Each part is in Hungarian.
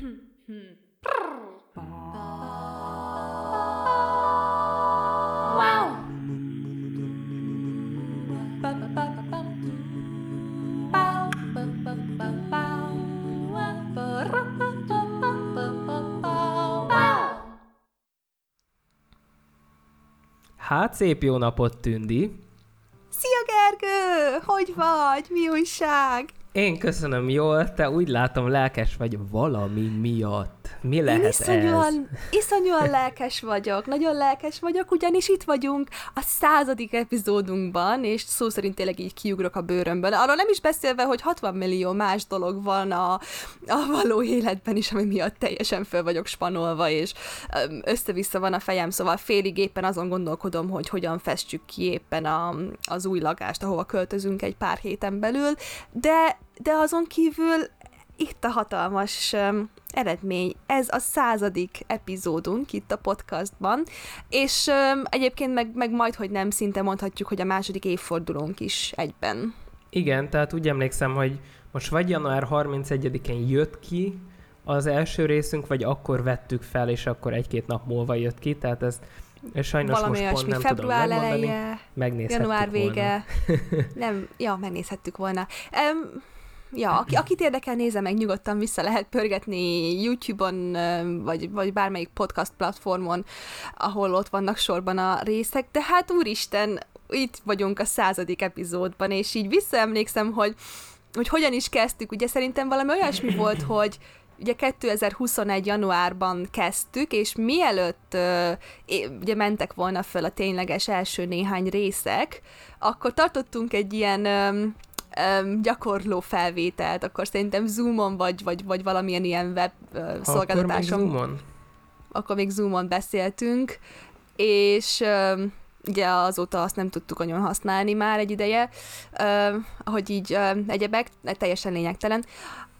Hát szép jó napot, Tündi! Szia, Gergő! Hogy vagy? Mi újság? Én köszönöm jól, te úgy látom lelkes vagy valami miatt. Mi lehet iszonyúan, ez? iszonyúan lelkes vagyok, nagyon lelkes vagyok, ugyanis itt vagyunk a századik epizódunkban, és szó szerint tényleg így kiugrok a bőrömből. Arról nem is beszélve, hogy 60 millió más dolog van a, a való életben is, ami miatt teljesen föl vagyok spanolva, és össze-vissza van a fejem, szóval félig éppen azon gondolkodom, hogy hogyan festjük ki éppen a, az új lakást, ahova költözünk egy pár héten belül, de, de azon kívül itt a hatalmas um, eredmény. Ez a századik epizódunk itt a podcastban, és um, egyébként meg, meg majd, hogy nem, szinte mondhatjuk, hogy a második évfordulónk is egyben. Igen, tehát úgy emlékszem, hogy most vagy január 31-én jött ki az első részünk, vagy akkor vettük fel, és akkor egy-két nap múlva jött ki, tehát ez sajnos Valami most pont nem február tudom eleje, január vége. Volna. nem, ja, megnézhettük volna. Um, ja, aki, akit érdekel, nézze meg, nyugodtan vissza lehet pörgetni YouTube-on, vagy, vagy bármelyik podcast platformon, ahol ott vannak sorban a részek, de hát úristen, itt vagyunk a századik epizódban, és így visszaemlékszem, hogy hogy hogyan is kezdtük, ugye szerintem valami olyasmi volt, hogy ugye 2021. januárban kezdtük, és mielőtt ugye mentek volna föl a tényleges első néhány részek, akkor tartottunk egy ilyen um, gyakorló felvételt, akkor szerintem Zoomon vagy, vagy, vagy valamilyen ilyen web uh, szolgáltatáson. Akkor még Zoomon? Akkor még Zoomon beszéltünk, és um, ugye azóta azt nem tudtuk nagyon használni már egy ideje, uh, ahogy így uh, egyebek, teljesen lényegtelen.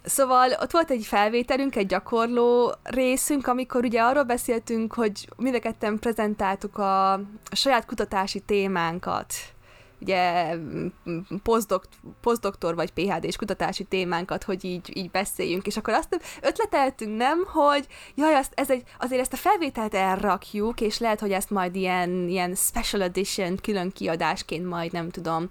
Szóval ott volt egy felvételünk, egy gyakorló részünk, amikor ugye arról beszéltünk, hogy mind a prezentáltuk a, a saját kutatási témánkat ugye posztdoktor vagy PHD-s kutatási témánkat, hogy így, így beszéljünk, és akkor azt ötleteltünk, nem, hogy jaj, azt, ez egy, azért ezt a felvételt elrakjuk, és lehet, hogy ezt majd ilyen, ilyen special edition külön kiadásként majd, nem tudom,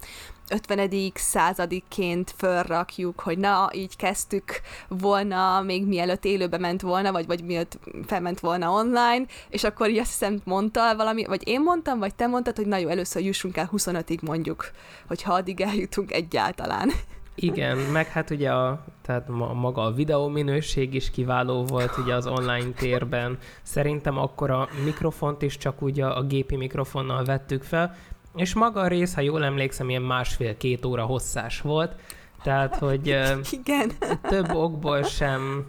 50. századikként fölrakjuk, hogy na, így kezdtük volna, még mielőtt élőbe ment volna, vagy, vagy mielőtt felment volna online, és akkor így azt hiszem mondta valami, vagy én mondtam, vagy te mondtad, hogy na jó, először jussunk el 25-ig mondjuk, hogyha addig eljutunk egyáltalán. Igen, meg hát ugye a, tehát ma, maga a videó minőség is kiváló volt ugye az online térben. Szerintem akkor a mikrofont is csak ugye a gépi mikrofonnal vettük fel, és maga a rész, ha jól emlékszem, ilyen másfél-két óra hosszás volt, tehát, hogy Igen. több okból sem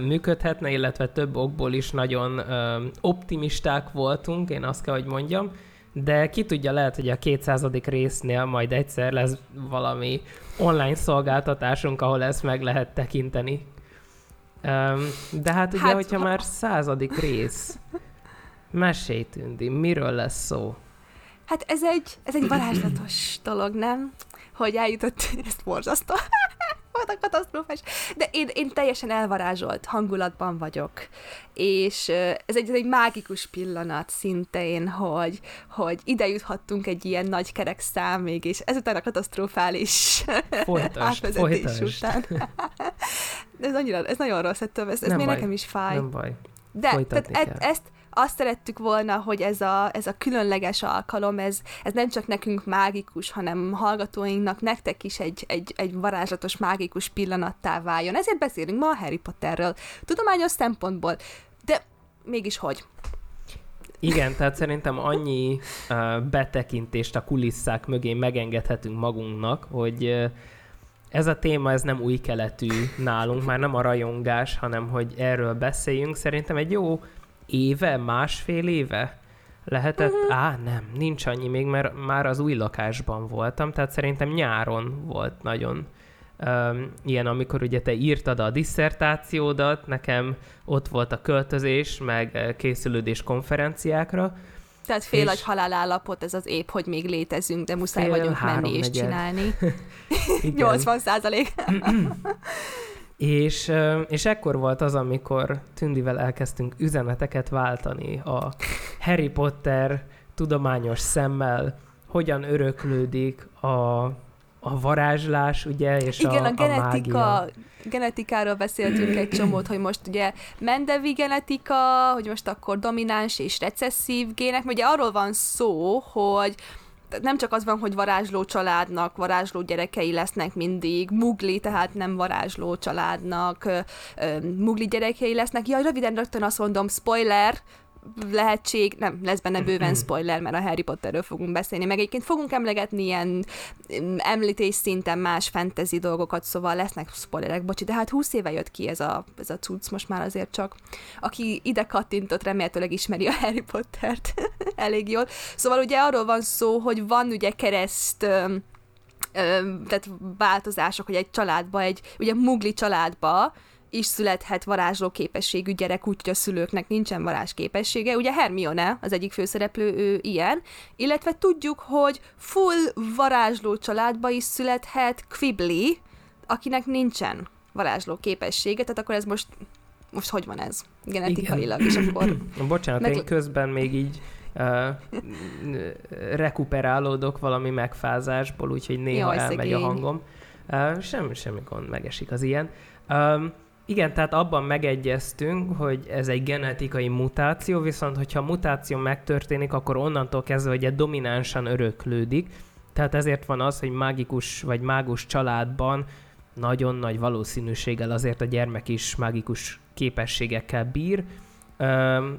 működhetne, illetve több okból is nagyon optimisták voltunk, én azt kell, hogy mondjam, de ki tudja, lehet, hogy a 200. résznél majd egyszer lesz valami online szolgáltatásunk, ahol ezt meg lehet tekinteni. De hát ugye, hát, hogyha ha... már századik rész, mesélj Tündi, miről lesz szó? Hát ez egy, ez egy varázslatos dolog, nem? Hogy eljutott, ezt borzasztó. volt a katasztrófás. De én, én teljesen elvarázsolt hangulatban vagyok. És ez egy, ez egy mágikus pillanat szintén, hogy, hogy ide juthattunk egy ilyen nagy kerek számig, és ezután a katasztrofális folytasd, folytasd. után. ez, annyira, ez nagyon rossz ettől, ez, ez még nekem is fáj. Nem baj. De tehát e, ezt, azt szerettük volna, hogy ez a, ez a különleges alkalom, ez, ez nem csak nekünk mágikus, hanem hallgatóinknak, nektek is egy, egy, egy varázslatos, mágikus pillanattá váljon. Ezért beszélünk ma a Harry Potterről. Tudományos szempontból, de mégis hogy? Igen, tehát szerintem annyi uh, betekintést a kulisszák mögé megengedhetünk magunknak, hogy ez a téma ez nem új keletű nálunk, már nem a rajongás, hanem hogy erről beszéljünk. Szerintem egy jó éve, másfél éve lehetett? Uh-huh. Á, nem, nincs annyi még, mert már az új lakásban voltam, tehát szerintem nyáron volt nagyon um, ilyen, amikor ugye te írtad a disszertációdat, nekem ott volt a költözés, meg készülődés konferenciákra, tehát fél és... halálállapot, ez az épp, hogy még létezünk, de muszáj vagyunk menni és csinálni. 80 százalék. És, és ekkor volt az, amikor Tündivel elkezdtünk üzeneteket váltani a Harry Potter tudományos szemmel, hogyan öröklődik a, a varázslás, ugye, és Igen, a, a, genetika, a mágia. genetikáról beszéltünk egy csomót, hogy most ugye mendevi genetika, hogy most akkor domináns és recesszív gének, ugye arról van szó, hogy nem csak az van, hogy varázsló családnak varázsló gyerekei lesznek mindig, mugli, tehát nem varázsló családnak mugli gyerekei lesznek. Jaj, röviden rögtön azt mondom, spoiler, lehetség, nem, lesz benne bőven spoiler, mert a Harry Potterről fogunk beszélni, meg egyébként fogunk emlegetni ilyen mm, említés szinten más fantasy dolgokat, szóval lesznek spoilerek, bocsi, de hát 20 éve jött ki ez a, ez a cucc, most már azért csak, aki ide kattintott, remélhetőleg ismeri a Harry Pottert elég jól. Szóval ugye arról van szó, hogy van ugye kereszt tehát változások, hogy egy családba, egy ugye mugli családba is születhet varázsló képességű gyerek, úgyhogy a szülőknek nincsen varázs képessége. Ugye Hermione, az egyik főszereplő, ő ilyen, illetve tudjuk, hogy full varázsló családba is születhet Quibbly, akinek nincsen varázsló képessége, tehát akkor ez most, most hogy van ez genetikailag, és akkor... Bocsánat, meg... én közben még így rekuperálódok valami megfázásból, úgyhogy néha Jaj, elmegy szegény. a hangom. Uh, semmi, semmi gond, megesik az ilyen. Um, igen, tehát abban megegyeztünk, hogy ez egy genetikai mutáció, viszont hogyha a mutáció megtörténik, akkor onnantól kezdve egy dominánsan öröklődik. Tehát ezért van az, hogy mágikus vagy mágus családban nagyon nagy valószínűséggel azért a gyermek is mágikus képességekkel bír.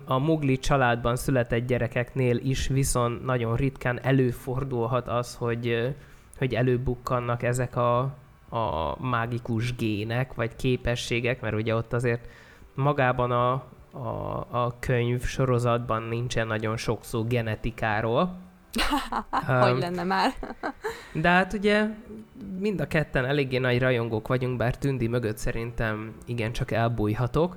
A mugli családban született gyerekeknél is viszont nagyon ritkán előfordulhat az, hogy, hogy előbukkannak ezek a a mágikus gének, vagy képességek, mert ugye ott azért magában a, a, a könyv sorozatban nincsen nagyon sok szó genetikáról. hogy lenne már? de hát ugye mind a ketten eléggé nagy rajongók vagyunk, bár Tündi mögött szerintem igencsak elbújhatok.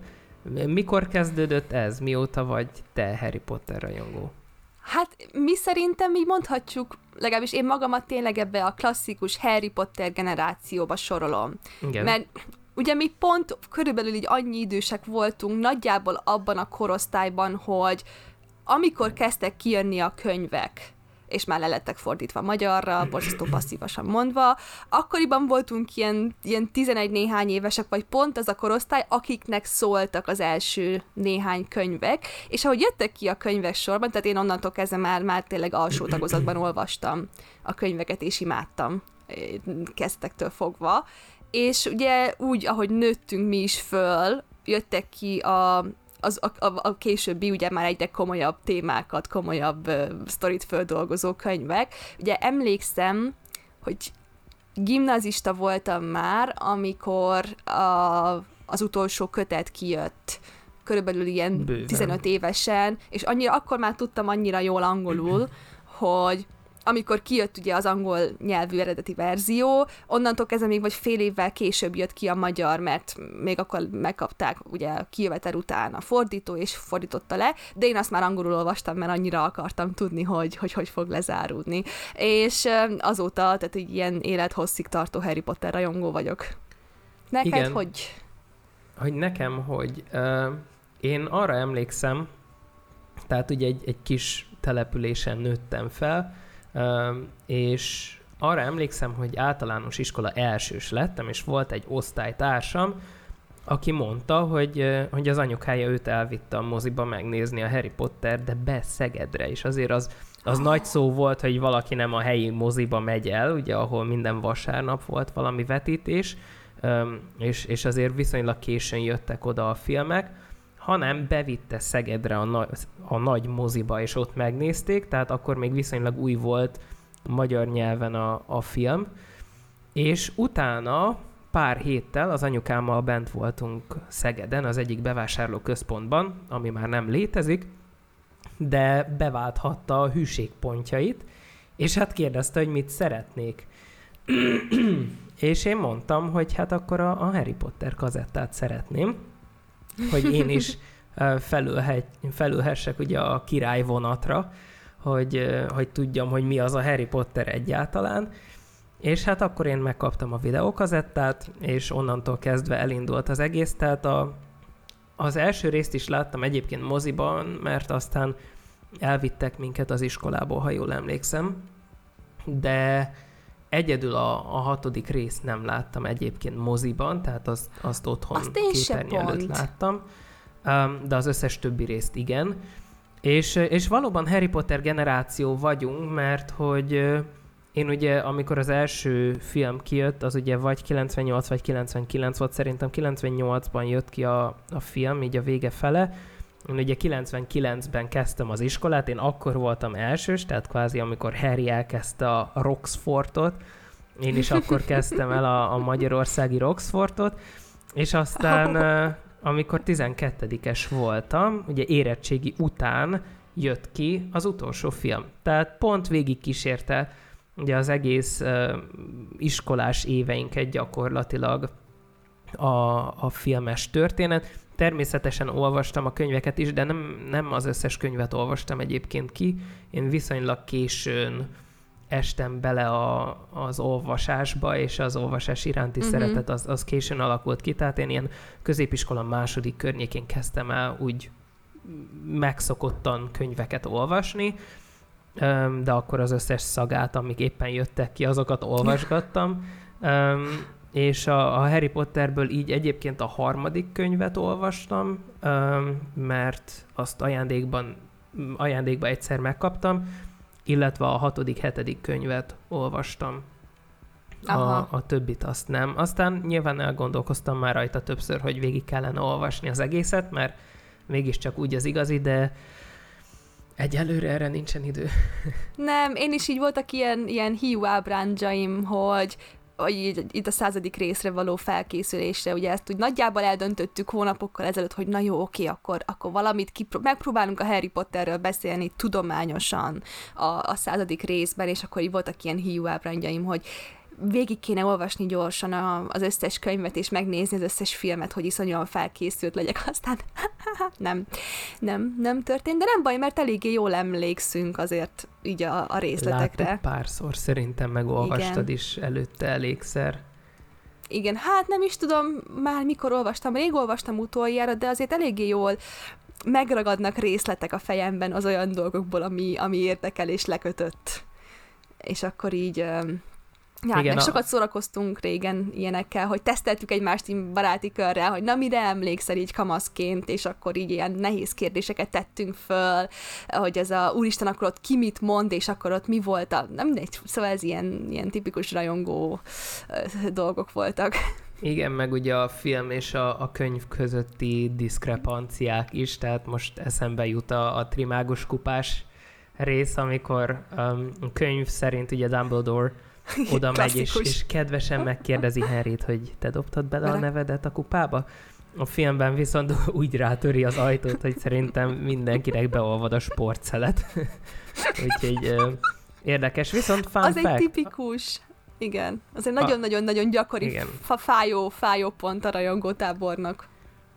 Mikor kezdődött ez? Mióta vagy te Harry Potter rajongó? Hát mi szerintem így mondhatjuk, legalábbis én magamat tényleg ebbe a klasszikus Harry Potter generációba sorolom. Igen. Mert ugye mi pont körülbelül így annyi idősek voltunk nagyjából abban a korosztályban, hogy amikor kezdtek kijönni a könyvek, és már le lettek fordítva magyarra, borzasztó passzívasan mondva. Akkoriban voltunk ilyen, ilyen 11 néhány évesek, vagy pont az a korosztály, akiknek szóltak az első néhány könyvek, és ahogy jöttek ki a könyvek sorban, tehát én onnantól kezdve már, már tényleg alsó tagozatban olvastam a könyveket, és imádtam kezdtektől fogva, és ugye úgy, ahogy nőttünk mi is föl, jöttek ki a, az, a, a, a későbbi ugye már egyre komolyabb témákat, komolyabb uh, sztorit földolgozó könyvek. Ugye emlékszem, hogy gimnazista voltam már, amikor a, az utolsó kötet kijött körülbelül ilyen Bőven. 15 évesen, és annyira, akkor már tudtam annyira jól angolul, hogy amikor kijött ugye az angol nyelvű eredeti verzió, onnantól kezdve még vagy fél évvel később jött ki a magyar, mert még akkor megkapták ugye kijövetel után a fordító, és fordította le, de én azt már angolul olvastam, mert annyira akartam tudni, hogy hogy, hogy fog lezáródni. És azóta, tehát egy ilyen élethosszig tartó Harry Potter rajongó vagyok. Neked Igen. hogy? Hogy nekem, hogy uh, én arra emlékszem, tehát ugye egy, egy kis településen nőttem fel, és arra emlékszem, hogy általános iskola elsős lettem, és volt egy osztálytársam, aki mondta, hogy, hogy az anyukája őt elvitte a moziba megnézni a Harry Potter, de be Szegedre, és azért az, az nagy szó volt, hogy valaki nem a helyi moziba megy el, ugye, ahol minden vasárnap volt valami vetítés, és, és azért viszonylag későn jöttek oda a filmek, hanem bevitte Szegedre a, na- a nagy moziba, és ott megnézték, tehát akkor még viszonylag új volt magyar nyelven a, a film, és utána pár héttel az anyukámmal bent voltunk Szegeden, az egyik bevásárló központban, ami már nem létezik, de beválthatta a hűségpontjait, és hát kérdezte, hogy mit szeretnék. és én mondtam, hogy hát akkor a, a Harry Potter kazettát szeretném, hogy én is felülhessek ugye a király vonatra, hogy, hogy tudjam, hogy mi az a Harry Potter egyáltalán. És hát akkor én megkaptam a videókazettát, és onnantól kezdve elindult az egész, tehát a, az első részt is láttam egyébként moziban, mert aztán elvittek minket az iskolából, ha jól emlékszem, de egyedül a, a hatodik részt nem láttam egyébként moziban, tehát azt, azt otthon azt képernyő előtt láttam, de az összes többi részt igen. És, és valóban Harry Potter generáció vagyunk, mert hogy én ugye, amikor az első film kijött, az ugye vagy 98 vagy 99 volt, szerintem 98-ban jött ki a, a film, így a vége fele, én ugye 99-ben kezdtem az iskolát, én akkor voltam elsős, tehát kvázi amikor Harry elkezdte a Roxfortot, én is akkor kezdtem el a, a magyarországi Roxfortot, és aztán amikor 12-es voltam, ugye érettségi után jött ki az utolsó film. Tehát pont végig kísérte ugye az egész uh, iskolás éveinket gyakorlatilag a, a filmes történet. Természetesen olvastam a könyveket is, de nem, nem az összes könyvet olvastam egyébként ki. Én viszonylag későn estem bele a, az olvasásba, és az olvasás iránti uh-huh. szeretet az, az későn alakult ki, tehát én ilyen középiskola második környékén kezdtem el úgy megszokottan könyveket olvasni, de akkor az összes szagát, amik éppen jöttek ki, azokat olvasgattam. És a, a Harry Potterből így egyébként a harmadik könyvet olvastam, mert azt ajándékban, ajándékba egyszer megkaptam, illetve a hatodik, hetedik könyvet olvastam. A, a többit azt nem. Aztán nyilván elgondolkoztam már rajta többször, hogy végig kellene olvasni az egészet, mert mégiscsak úgy az igazi, de egyelőre erre nincsen idő. Nem, én is így voltak ilyen, ilyen hiú ábrándzsaim, hogy hogy így, itt a századik részre való felkészülésre, ugye ezt úgy nagyjából eldöntöttük hónapokkal ezelőtt, hogy na jó, oké, akkor, akkor valamit kipró- megpróbálunk a Harry Potterről beszélni tudományosan a, a századik részben, és akkor így voltak ilyen hiú ábrányjaim, hogy végig kéne olvasni gyorsan a, az összes könyvet, és megnézni az összes filmet, hogy iszonyúan felkészült legyek, aztán nem, nem, nem történt, de nem baj, mert eléggé jól emlékszünk azért így a, a részletekre. Láttuk párszor, szerintem megolvastad Igen. is előtte elégszer. Igen, hát nem is tudom már mikor olvastam, rég olvastam utoljára, de azért eléggé jól megragadnak részletek a fejemben az olyan dolgokból, ami, ami érdekel és lekötött. És akkor így Ja, Igen, meg a... sokat szórakoztunk régen ilyenekkel, hogy teszteltük egymást így baráti körrel, hogy na mire emlékszel így kamaszként, és akkor így ilyen nehéz kérdéseket tettünk föl, hogy ez a úristen, akkor ott ki mit mond, és akkor ott mi volt a, nem mindegy, szóval ez ilyen, ilyen tipikus rajongó dolgok voltak. Igen, meg ugye a film és a, a könyv közötti diszkrepanciák is, tehát most eszembe jut a, a trimágus kupás rész, amikor um, a könyv szerint ugye Dumbledore oda megy, és, és kedvesen megkérdezi Harryt, hogy te dobtad bele a nevedet a kupába? A filmben viszont úgy rátöri az ajtót, hogy szerintem mindenkinek beolvad a sportszelet. Úgyhogy ö, érdekes. Viszont fun Az fact, egy tipikus. Igen, az egy nagyon-nagyon-nagyon gyakori igen. fájó, fájó pont a rajongótábornak.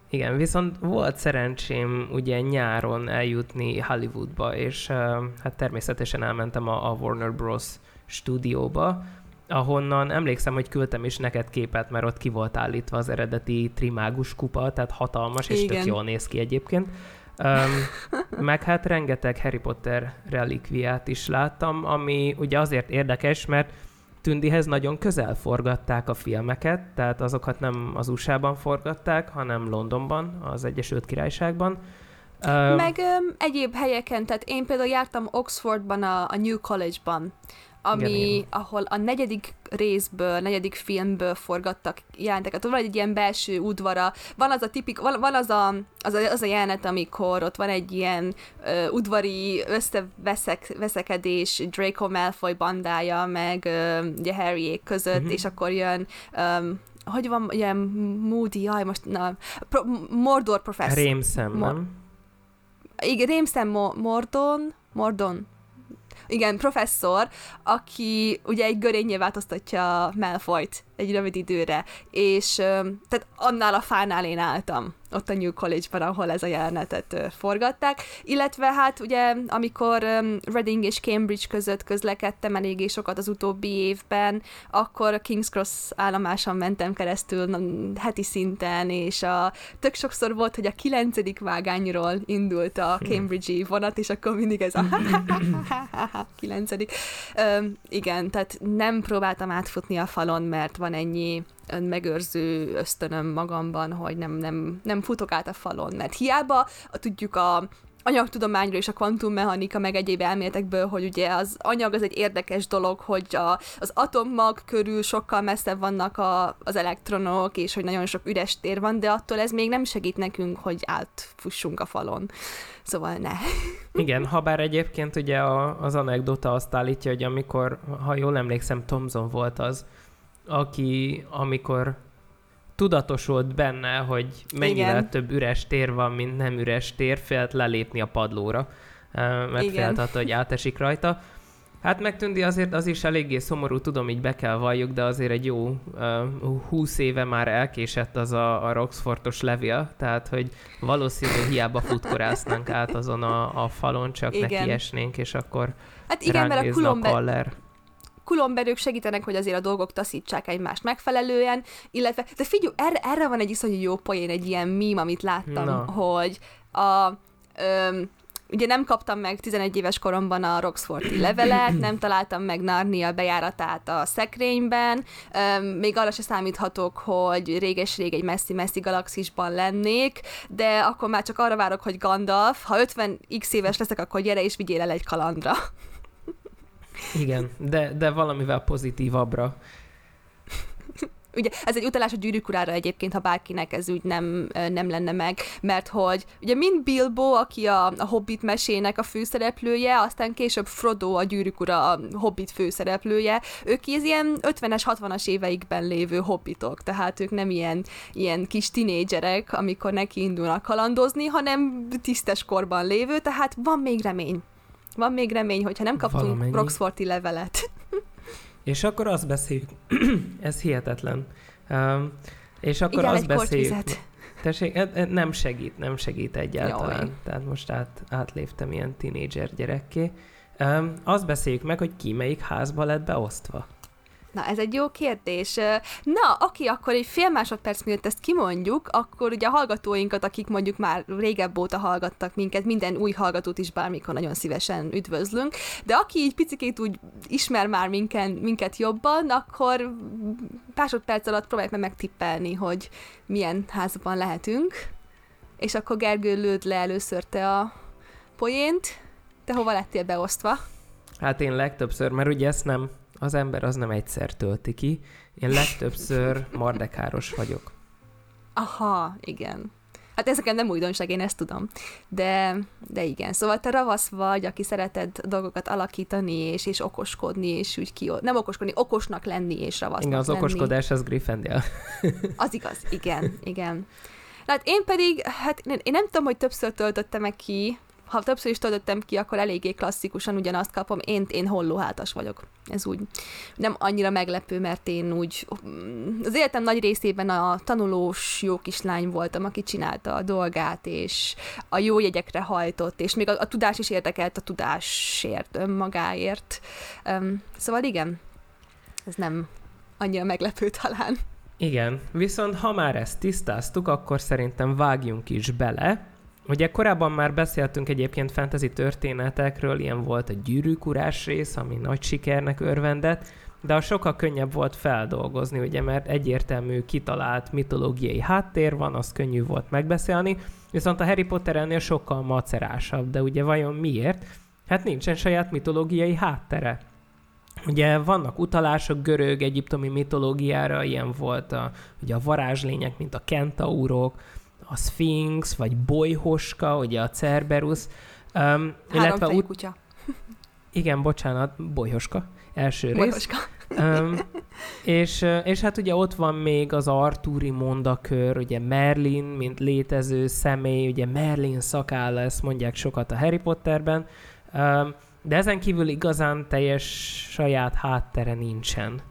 Igen, viszont volt szerencsém ugye nyáron eljutni Hollywoodba, és uh, hát természetesen elmentem a, a Warner Bros stúdióba, ahonnan emlékszem, hogy küldtem is neked képet, mert ott ki volt állítva az eredeti trimágus kupa, tehát hatalmas, és Igen. tök jól néz ki egyébként. Um, meg hát rengeteg Harry Potter relikviát is láttam, ami ugye azért érdekes, mert Tündihez nagyon közel forgatták a filmeket, tehát azokat nem az USA-ban forgatták, hanem Londonban, az Egyesült Királyságban. Um, Meg um, egyéb helyeken, tehát én például jártam Oxfordban, a, a New College-ban, ami, igen, igen. ahol a negyedik részből, negyedik filmből forgattak jelenteket. Ott van egy ilyen belső udvara, van az a tipik, van, van az, a, az, a, az a jelenet, amikor ott van egy ilyen uh, udvari összeveszekedés Draco Malfoy bandája, meg uh, ugye Harryék között, uh-huh. és akkor jön um, hogy van, ilyen Moody, jaj, most, na, Pro, Mordor professzor. Rémszem, Mor- nem? Igen, Rémszem Mo- Mordon, Mordon, igen, professzor, aki ugye egy görényé változtatja Malfoyt egy rövid időre, és tehát annál a fánál én álltam ott a New College-ban, ahol ez a jelenetet forgatták. Illetve hát ugye, amikor Reading és Cambridge között közlekedtem eléggé sokat az utóbbi évben, akkor a King's Cross állomáson mentem keresztül heti szinten, és a, tök sokszor volt, hogy a kilencedik vágányról indult a Cambridge-i vonat, és akkor mindig ez a kilencedik. igen, tehát nem próbáltam átfutni a falon, mert van ennyi önmegőrző ösztönöm magamban, hogy nem, nem, nem futok át a falon, mert hiába tudjuk a anyagtudományról és a kvantummechanika meg egyéb elméletekből, hogy ugye az anyag az egy érdekes dolog, hogy a, az atommag körül sokkal messzebb vannak a, az elektronok, és hogy nagyon sok üres tér van, de attól ez még nem segít nekünk, hogy átfussunk a falon. Szóval ne. Igen, ha bár egyébként ugye a, az anekdota azt állítja, hogy amikor, ha jól emlékszem, Thomson volt az, aki amikor tudatosult benne, hogy mennyire Igen. több üres tér van, mint nem üres tér, félt lelépni a padlóra, mert félt attól, hogy átesik rajta. Hát megtűndi azért az is eléggé szomorú, tudom, így be kell valljuk, de azért egy jó uh, 20 éve már elkésett az a, a Roxfortos levél, tehát hogy valószínűleg hiába futkorásznánk át azon a, a falon, csak Igen. neki esnénk, és akkor Hát igen, mert a kulombe, kulomberők segítenek, hogy azért a dolgok taszítsák egymást megfelelően, illetve, de figyelj, erre, erre van egy iszonyú jó poén, egy ilyen mím, amit láttam, no. hogy a, öm, ugye nem kaptam meg 11 éves koromban a Roxforti levelet, nem találtam meg Narnia bejáratát a szekrényben, még arra se számíthatok, hogy réges-rég egy messzi-messzi galaxisban lennék, de akkor már csak arra várok, hogy Gandalf, ha 50 x éves leszek, akkor gyere és vigyél el egy kalandra. Igen, de, de valamivel pozitívabbra. Ugye ez egy utalás a gyűrűk urára egyébként, ha bárkinek ez úgy nem, nem lenne meg, mert hogy ugye mind Bilbo, aki a, a Hobbit mesének a főszereplője, aztán később Frodo, a gyűrűk ura a Hobbit főszereplője, ők ez ilyen 50-es, 60-as éveikben lévő hobbitok, tehát ők nem ilyen, ilyen kis tinédzserek, amikor neki indulnak kalandozni, hanem tisztes korban lévő, tehát van még remény. Van még remény, hogyha nem kaptunk Valamennyi. Roxforti levelet. És akkor azt beszéljük, ez hihetetlen. Um, és akkor Igen, azt beszéljük. Tessék, e, e, nem segít, nem segít egyáltalán. Jaj. Tehát most át, átléptem ilyen tinédzser gyerekké. Um, azt beszéljük meg, hogy ki melyik házba lett beosztva. Na, ez egy jó kérdés. Na, aki akkor egy fél másodperc miatt ezt kimondjuk, akkor ugye a hallgatóinkat, akik mondjuk már régebb óta hallgattak minket, minden új hallgatót is bármikor nagyon szívesen üdvözlünk, de aki így picikét úgy ismer már minket, minket jobban, akkor másodperc alatt próbáljuk meg megtippelni, hogy milyen házban lehetünk. És akkor Gergő lőd le először te a poént. Te hova lettél beosztva? Hát én legtöbbször, mert ugye ezt nem az ember az nem egyszer tölti ki. Én legtöbbször mardekáros vagyok. Aha, igen. Hát ezeken nem újdonság, én ezt tudom. De, de igen, szóval te ravasz vagy, aki szereted dolgokat alakítani, és, és okoskodni, és úgy ki... Nem okoskodni, okosnak lenni, és ravasznak Igen, az lenni. okoskodás az Gryffindor. az igaz, igen, igen. Hát én pedig, hát én nem tudom, hogy többször töltöttem meg ki, ha többször is töltöttem ki, akkor eléggé klasszikusan ugyanazt kapom, én, én hollóhátas vagyok. Ez úgy nem annyira meglepő, mert én úgy az életem nagy részében a tanulós jó kislány voltam, aki csinálta a dolgát, és a jó jegyekre hajtott, és még a, a tudás is érdekelt a tudásért, önmagáért. Um, szóval igen, ez nem annyira meglepő talán. Igen, viszont ha már ezt tisztáztuk, akkor szerintem vágjunk is bele, Ugye korábban már beszéltünk egyébként fantasy történetekről, ilyen volt a gyűrűkurás rész, ami nagy sikernek örvendett, de a sokkal könnyebb volt feldolgozni, ugye, mert egyértelmű, kitalált mitológiai háttér van, az könnyű volt megbeszélni, viszont a Harry Potter ennél sokkal macerásabb, de ugye vajon miért? Hát nincsen saját mitológiai háttere. Ugye vannak utalások görög, egyiptomi mitológiára, ilyen volt a, ugye a varázslények, mint a kentaurok, a Sphinx, vagy Bolyhoska, ugye a Cerberus. Um, illetve ut- kutya. Igen, bocsánat, Bolyhoska, első Bolyhoska. rész. Um, és, és hát ugye ott van még az Artúri mondakör, ugye Merlin, mint létező személy, ugye Merlin szakálla, ezt mondják sokat a Harry Potterben, um, de ezen kívül igazán teljes saját háttere nincsen.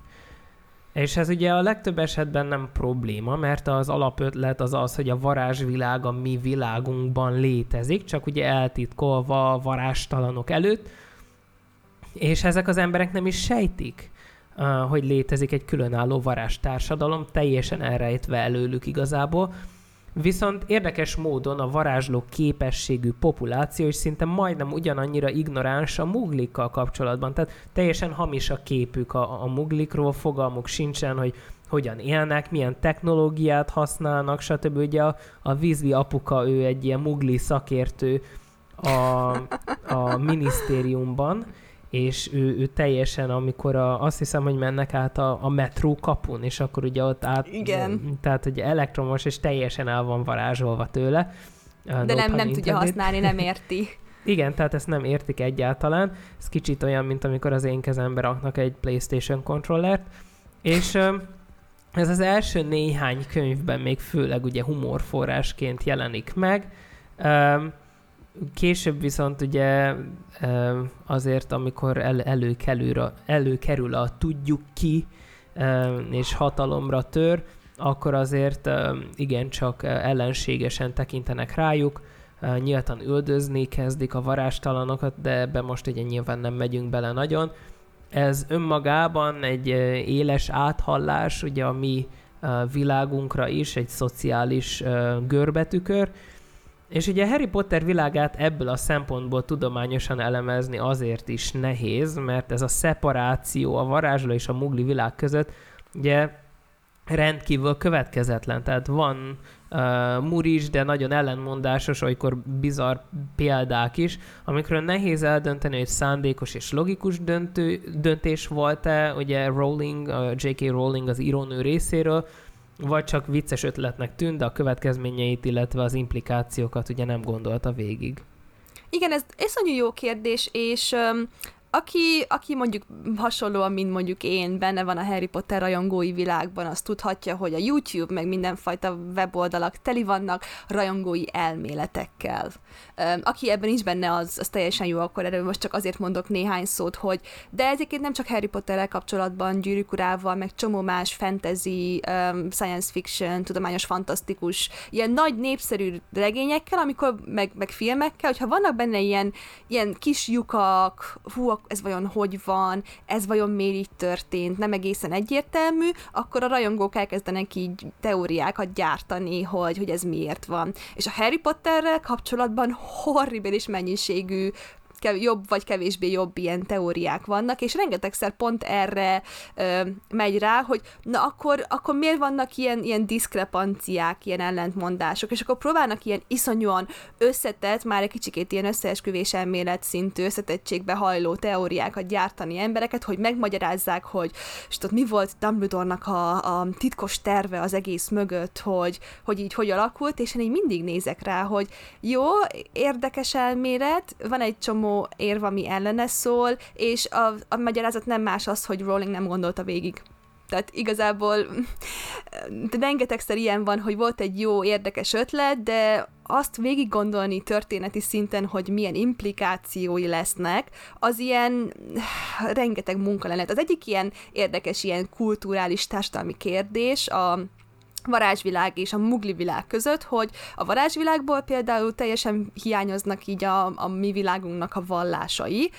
És ez ugye a legtöbb esetben nem probléma, mert az alapötlet az az, hogy a varázsvilág a mi világunkban létezik, csak ugye eltitkolva a varástalanok előtt, és ezek az emberek nem is sejtik, hogy létezik egy különálló varástársadalom, teljesen elrejtve előlük igazából, Viszont érdekes módon a varázsló képességű populáció is szinte majdnem ugyanannyira ignoráns a muglikkal kapcsolatban. Tehát teljesen hamis a képük a, a muglikról, fogalmuk sincsen, hogy hogyan élnek, milyen technológiát használnak, stb. Ugye a, a vízvi apuka, ő egy ilyen mugli szakértő a, a minisztériumban, és ő, ő teljesen, amikor a, azt hiszem, hogy mennek át a, a metró kapun, és akkor ugye ott át, Igen. tehát ugye elektromos, és teljesen el van varázsolva tőle. De nem, nem tudja használni, nem érti. Igen, tehát ezt nem értik egyáltalán. Ez kicsit olyan, mint amikor az én kezembe raknak egy PlayStation kontrollert. És ez az első néhány könyvben még főleg ugye humorforrásként jelenik meg. Később viszont ugye azért, amikor el, előkerül, a, előkerül a tudjuk ki, és hatalomra tör, akkor azért igencsak ellenségesen tekintenek rájuk, nyíltan üldözni kezdik a varástalanokat, de ebbe most ugye nyilván nem megyünk bele nagyon. Ez önmagában egy éles áthallás ugye a mi világunkra is, egy szociális görbetükör, és ugye Harry Potter világát ebből a szempontból tudományosan elemezni azért is nehéz, mert ez a szeparáció a varázsló és a mugli világ között ugye rendkívül következetlen. Tehát van uh, muris, de nagyon ellenmondásos, olykor bizarr példák is, amikről nehéz eldönteni, hogy szándékos és logikus döntő, döntés volt-e, ugye Rowling, uh, J.K. Rowling az írónő részéről, vagy csak vicces ötletnek tűnt, de a következményeit, illetve az implikációkat ugye nem gondolta végig. Igen, ez iszonyú jó kérdés, és um, aki, aki mondjuk hasonlóan, mint mondjuk én, benne van a Harry Potter rajongói világban, az tudhatja, hogy a YouTube, meg mindenfajta weboldalak teli vannak rajongói elméletekkel. Aki ebben is benne, az, az teljesen jó, akkor erről most csak azért mondok néhány szót, hogy de egyébként nem csak Harry Potterrel kapcsolatban, gyűrűk urával, meg csomó más fantasy, science fiction, tudományos, fantasztikus, ilyen nagy népszerű regényekkel, amikor meg, meg filmekkel, hogyha vannak benne ilyen, ilyen kis lyukak, hú, ez vajon hogy van, ez vajon miért így történt, nem egészen egyértelmű, akkor a rajongók elkezdenek így teóriákat gyártani, hogy, hogy ez miért van. És a Harry Potterrel kapcsolatban horribilis mennyiségű jobb vagy kevésbé jobb ilyen teóriák vannak, és rengetegszer pont erre ö, megy rá, hogy na akkor, akkor miért vannak ilyen, ilyen diszkrepanciák, ilyen ellentmondások, és akkor próbálnak ilyen iszonyúan összetett, már egy kicsikét ilyen összeesküvés elmélet szintű összetettségbe hajló teóriákat gyártani embereket, hogy megmagyarázzák, hogy és tudod, mi volt Dumbledore-nak a, a titkos terve az egész mögött, hogy, hogy így hogy alakult, és én így mindig nézek rá, hogy jó, érdekes elmélet, van egy csomó érv, ami ellene szól, és a, a magyarázat nem más az, hogy Rowling nem gondolta végig. Tehát igazából de rengetegszer ilyen van, hogy volt egy jó, érdekes ötlet, de azt végig gondolni történeti szinten, hogy milyen implikációi lesznek, az ilyen rengeteg munka lenne. Az egyik ilyen érdekes, ilyen kulturális társadalmi kérdés a varázsvilág és a mugli világ között, hogy a varázsvilágból például teljesen hiányoznak így a, a mi világunknak a vallásai,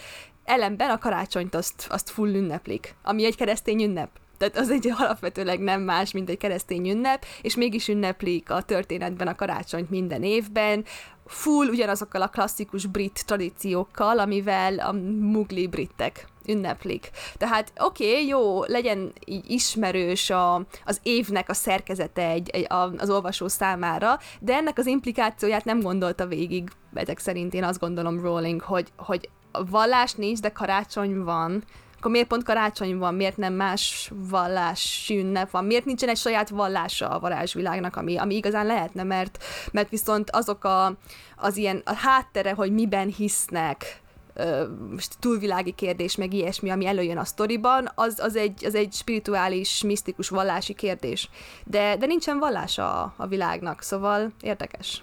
ellenben a karácsonyt azt, azt full ünneplik, ami egy keresztény ünnep. Tehát az egy alapvetőleg nem más, mint egy keresztény ünnep, és mégis ünneplik a történetben a karácsonyt minden évben, full ugyanazokkal a klasszikus brit tradíciókkal, amivel a mugli britek ünneplik. Tehát oké, okay, jó, legyen így ismerős a, az évnek a szerkezete egy, egy, a, az olvasó számára, de ennek az implikációját nem gondolta végig, ezek szerint én azt gondolom Rowling, hogy, hogy vallás nincs, de karácsony van, akkor miért pont karácsony van, miért nem más vallás ünnep van, miért nincsen egy saját vallása a varázsvilágnak, ami, ami igazán lehetne, mert, mert viszont azok a, az ilyen a háttere, hogy miben hisznek, túlvilági kérdés, meg ilyesmi, ami előjön a sztoriban, az, az, egy, az egy spirituális, misztikus, vallási kérdés. De, de nincsen vallása a, a világnak, szóval érdekes.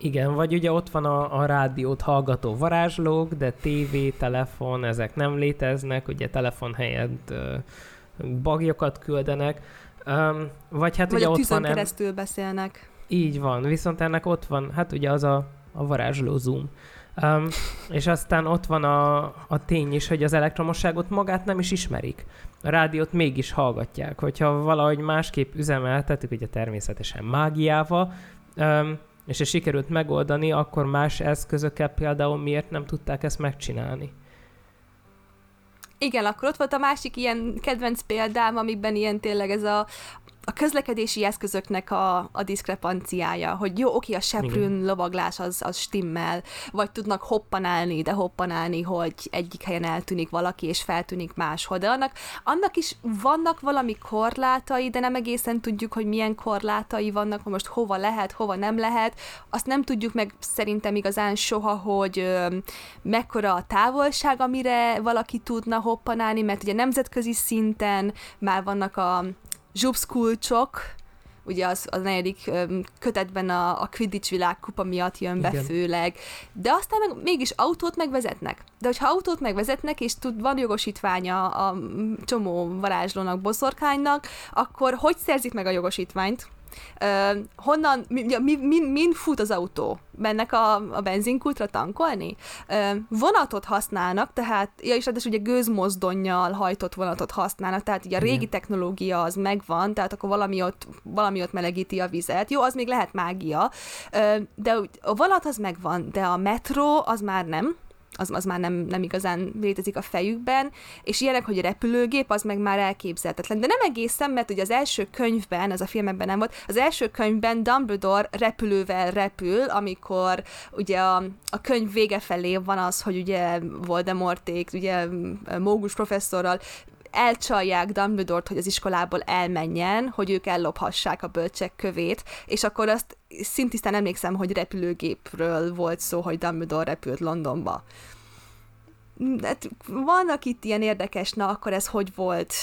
Igen, vagy ugye ott van a, a rádiót hallgató varázslók, de tévé, telefon, ezek nem léteznek, ugye telefon helyett bagyokat küldenek, um, vagy hát vagy ugye a ott van... keresztül beszélnek. Így van, viszont ennek ott van, hát ugye az a, a varázsló zoom. Um, és aztán ott van a, a tény is, hogy az elektromosságot magát nem is ismerik. A rádiót mégis hallgatják. Hogyha valahogy másképp üzemeltetik, ugye természetesen mágiával, um, és ez sikerült megoldani, akkor más eszközökkel például miért nem tudták ezt megcsinálni? Igen, akkor ott volt a másik ilyen kedvenc példám, amiben ilyen tényleg ez a, a közlekedési eszközöknek a, a diszkrepanciája, hogy jó, oké, a seprűn Igen. lovaglás az, az stimmel, vagy tudnak hoppanálni, de hoppanálni, hogy egyik helyen eltűnik valaki, és feltűnik máshol, de annak, annak is vannak valami korlátai, de nem egészen tudjuk, hogy milyen korlátai vannak, hogy most hova lehet, hova nem lehet, azt nem tudjuk meg szerintem igazán soha, hogy ö, mekkora a távolság, amire valaki tudna hoppanálni, mert ugye nemzetközi szinten már vannak a, zsubszkulcsok, ugye az, az negyedik kötetben a, a Quidditch világkupa miatt jön be Igen. főleg, de aztán meg, mégis autót megvezetnek. De hogyha autót megvezetnek, és tud, van jogosítványa a csomó varázslónak, boszorkánynak, akkor hogy szerzik meg a jogosítványt? Uh, honnan, mi, mi, min, min fut az autó? Mennek a, a benzinkultra tankolni? Uh, vonatot használnak, tehát, ja, és ráadásul ugye gőzmozdonnyal hajtott vonatot használnak, tehát ugye a régi Igen. technológia az megvan, tehát akkor valami ott, valami ott melegíti a vizet. Jó, az még lehet mágia, uh, de a vonat az megvan, de a metró az már nem, az, az már nem, nem igazán létezik a fejükben, és ilyenek, hogy a repülőgép, az meg már elképzelhetetlen. De nem egészen, mert ugye az első könyvben, ez a filmekben nem volt, az első könyvben Dumbledore repülővel repül, amikor ugye a, a könyv vége felé van az, hogy ugye Voldemorték, ugye Mógus professzorral elcsalják Dumbledore-t, hogy az iskolából elmenjen, hogy ők ellophassák a bölcsek kövét, és akkor azt szintisztán emlékszem, hogy repülőgépről volt szó, hogy Dumbledore repült Londonba. Hát vannak itt ilyen érdekes, na akkor ez hogy volt?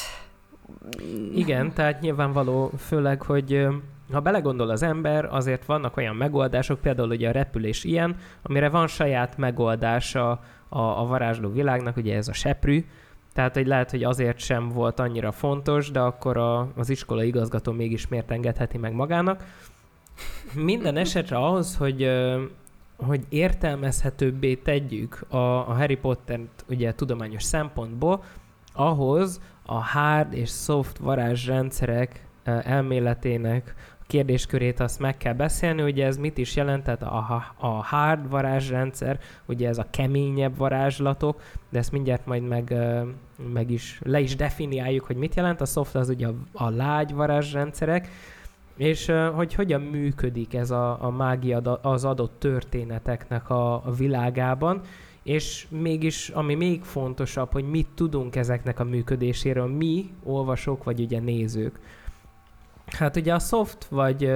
Igen, tehát nyilvánvaló, főleg, hogy ha belegondol az ember, azért vannak olyan megoldások, például ugye a repülés ilyen, amire van saját megoldása a, a varázsló világnak, ugye ez a seprű, tehát, hogy lehet, hogy azért sem volt annyira fontos, de akkor a, az iskola igazgató mégis miért engedheti meg magának. Minden esetre ahhoz, hogy hogy értelmezhetőbbé tegyük a, a Harry Potter-t ugye tudományos szempontból, ahhoz a hard és soft varázsrendszerek elméletének kérdéskörét azt meg kell beszélni, ugye ez mit is jelent, tehát a, a hard varázsrendszer, ugye ez a keményebb varázslatok, de ezt mindjárt majd meg, meg is, le is definiáljuk, hogy mit jelent, a soft az ugye a, a lágy varázsrendszerek, és hogy hogyan működik ez a, a mágia az adott történeteknek a, a világában, és mégis, ami még fontosabb, hogy mit tudunk ezeknek a működéséről mi, olvasók, vagy ugye nézők. Hát ugye a soft vagy,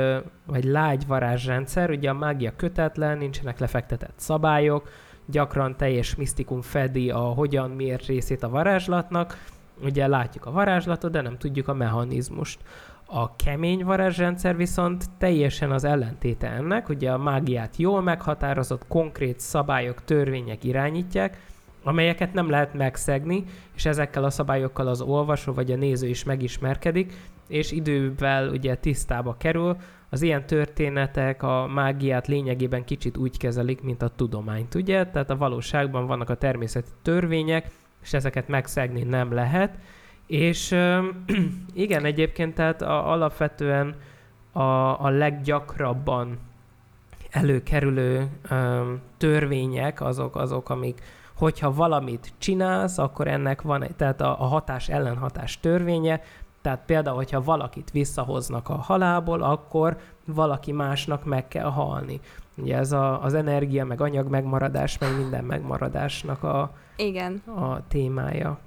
vagy lágy varázsrendszer, ugye a mágia kötetlen, nincsenek lefektetett szabályok, gyakran teljes misztikum fedi a hogyan, miért részét a varázslatnak. Ugye látjuk a varázslatot, de nem tudjuk a mechanizmust. A kemény varázsrendszer viszont teljesen az ellentéte ennek, ugye a mágiát jól meghatározott, konkrét szabályok, törvények irányítják, amelyeket nem lehet megszegni, és ezekkel a szabályokkal az olvasó vagy a néző is megismerkedik, és idővel ugye tisztába kerül. Az ilyen történetek a mágiát lényegében kicsit úgy kezelik, mint a tudományt, ugye? Tehát a valóságban vannak a természeti törvények, és ezeket megszegni nem lehet. És igen, egyébként tehát a, alapvetően a, a leggyakrabban előkerülő um, törvények azok, azok, amik hogyha valamit csinálsz, akkor ennek van, tehát a, a hatás ellenhatás törvénye, tehát például, hogyha valakit visszahoznak a halálból, akkor valaki másnak meg kell halni. Ugye ez a, az energia, meg anyag megmaradás, meg minden megmaradásnak a, Igen. a témája.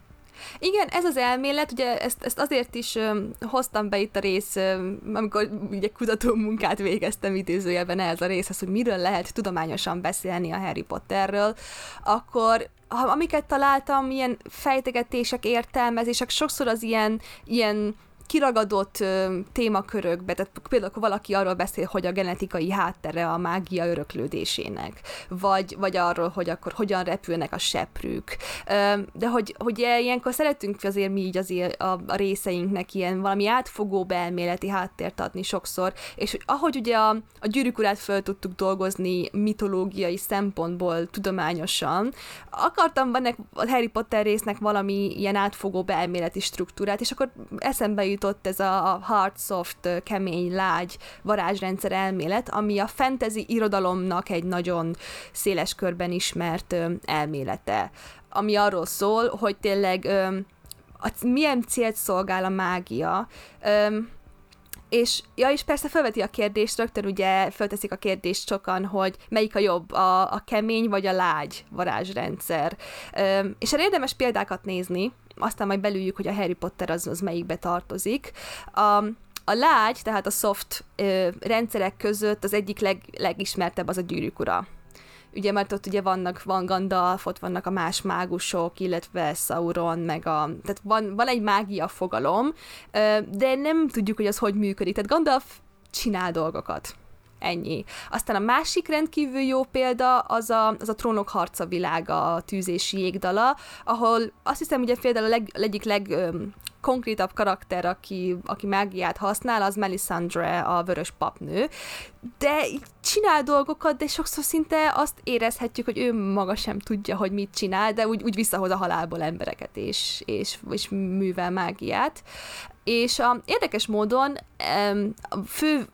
Igen, ez az elmélet, ugye ezt, ezt azért is um, hoztam be itt a rész, um, amikor ugye kutató munkát végeztem idézőjelben ez a részhez, hogy miről lehet tudományosan beszélni a Harry Potterről, akkor amiket találtam, ilyen fejtegetések, értelmezések, sokszor az ilyen, ilyen kiragadott ö, témakörökbe, tehát például akkor valaki arról beszél, hogy a genetikai háttere a mágia öröklődésének, vagy, vagy arról, hogy akkor hogyan repülnek a seprűk. Ö, de hogy, hogy ilyenkor szeretünk azért mi így azért a, a részeinknek ilyen valami átfogó elméleti háttért adni sokszor, és hogy ahogy ugye a, a gyűrűk föl tudtuk dolgozni mitológiai szempontból tudományosan, akartam ennek a Harry Potter résznek valami ilyen átfogó elméleti struktúrát, és akkor eszembe jutott ez a hard, soft, kemény, lágy varázsrendszer elmélet, ami a fantasy irodalomnak egy nagyon széles körben ismert elmélete, ami arról szól, hogy tényleg milyen célt szolgál a mágia, és, ja, és persze felveti a kérdést, rögtön ugye felteszik a kérdést sokan, hogy melyik a jobb, a, a kemény vagy a lágy varázsrendszer. Üm, és erre érdemes példákat nézni, aztán majd belüljük, hogy a Harry Potter az, az melyikbe tartozik. A, a lágy, tehát a soft ö, rendszerek között az egyik leg, legismertebb az a gyűrűk ura ugye mert ott ugye vannak, van Gandalf, ott vannak a más mágusok, illetve Sauron, meg a, tehát van, van egy mágia fogalom, de nem tudjuk, hogy az hogy működik. Tehát Gandalf csinál dolgokat. Ennyi. Aztán a másik rendkívül jó példa az a, az a Trónok harca világa, a tűzési jégdala, ahol azt hiszem, ugye például a leg, egyik leg konkrétabb karakter, aki, aki mágiát használ, az Melisandre, a vörös papnő, de csinál dolgokat, de sokszor szinte azt érezhetjük, hogy ő maga sem tudja, hogy mit csinál, de úgy, úgy visszahoz a halálból embereket, és, és, és művel mágiát. És a, érdekes módon a fő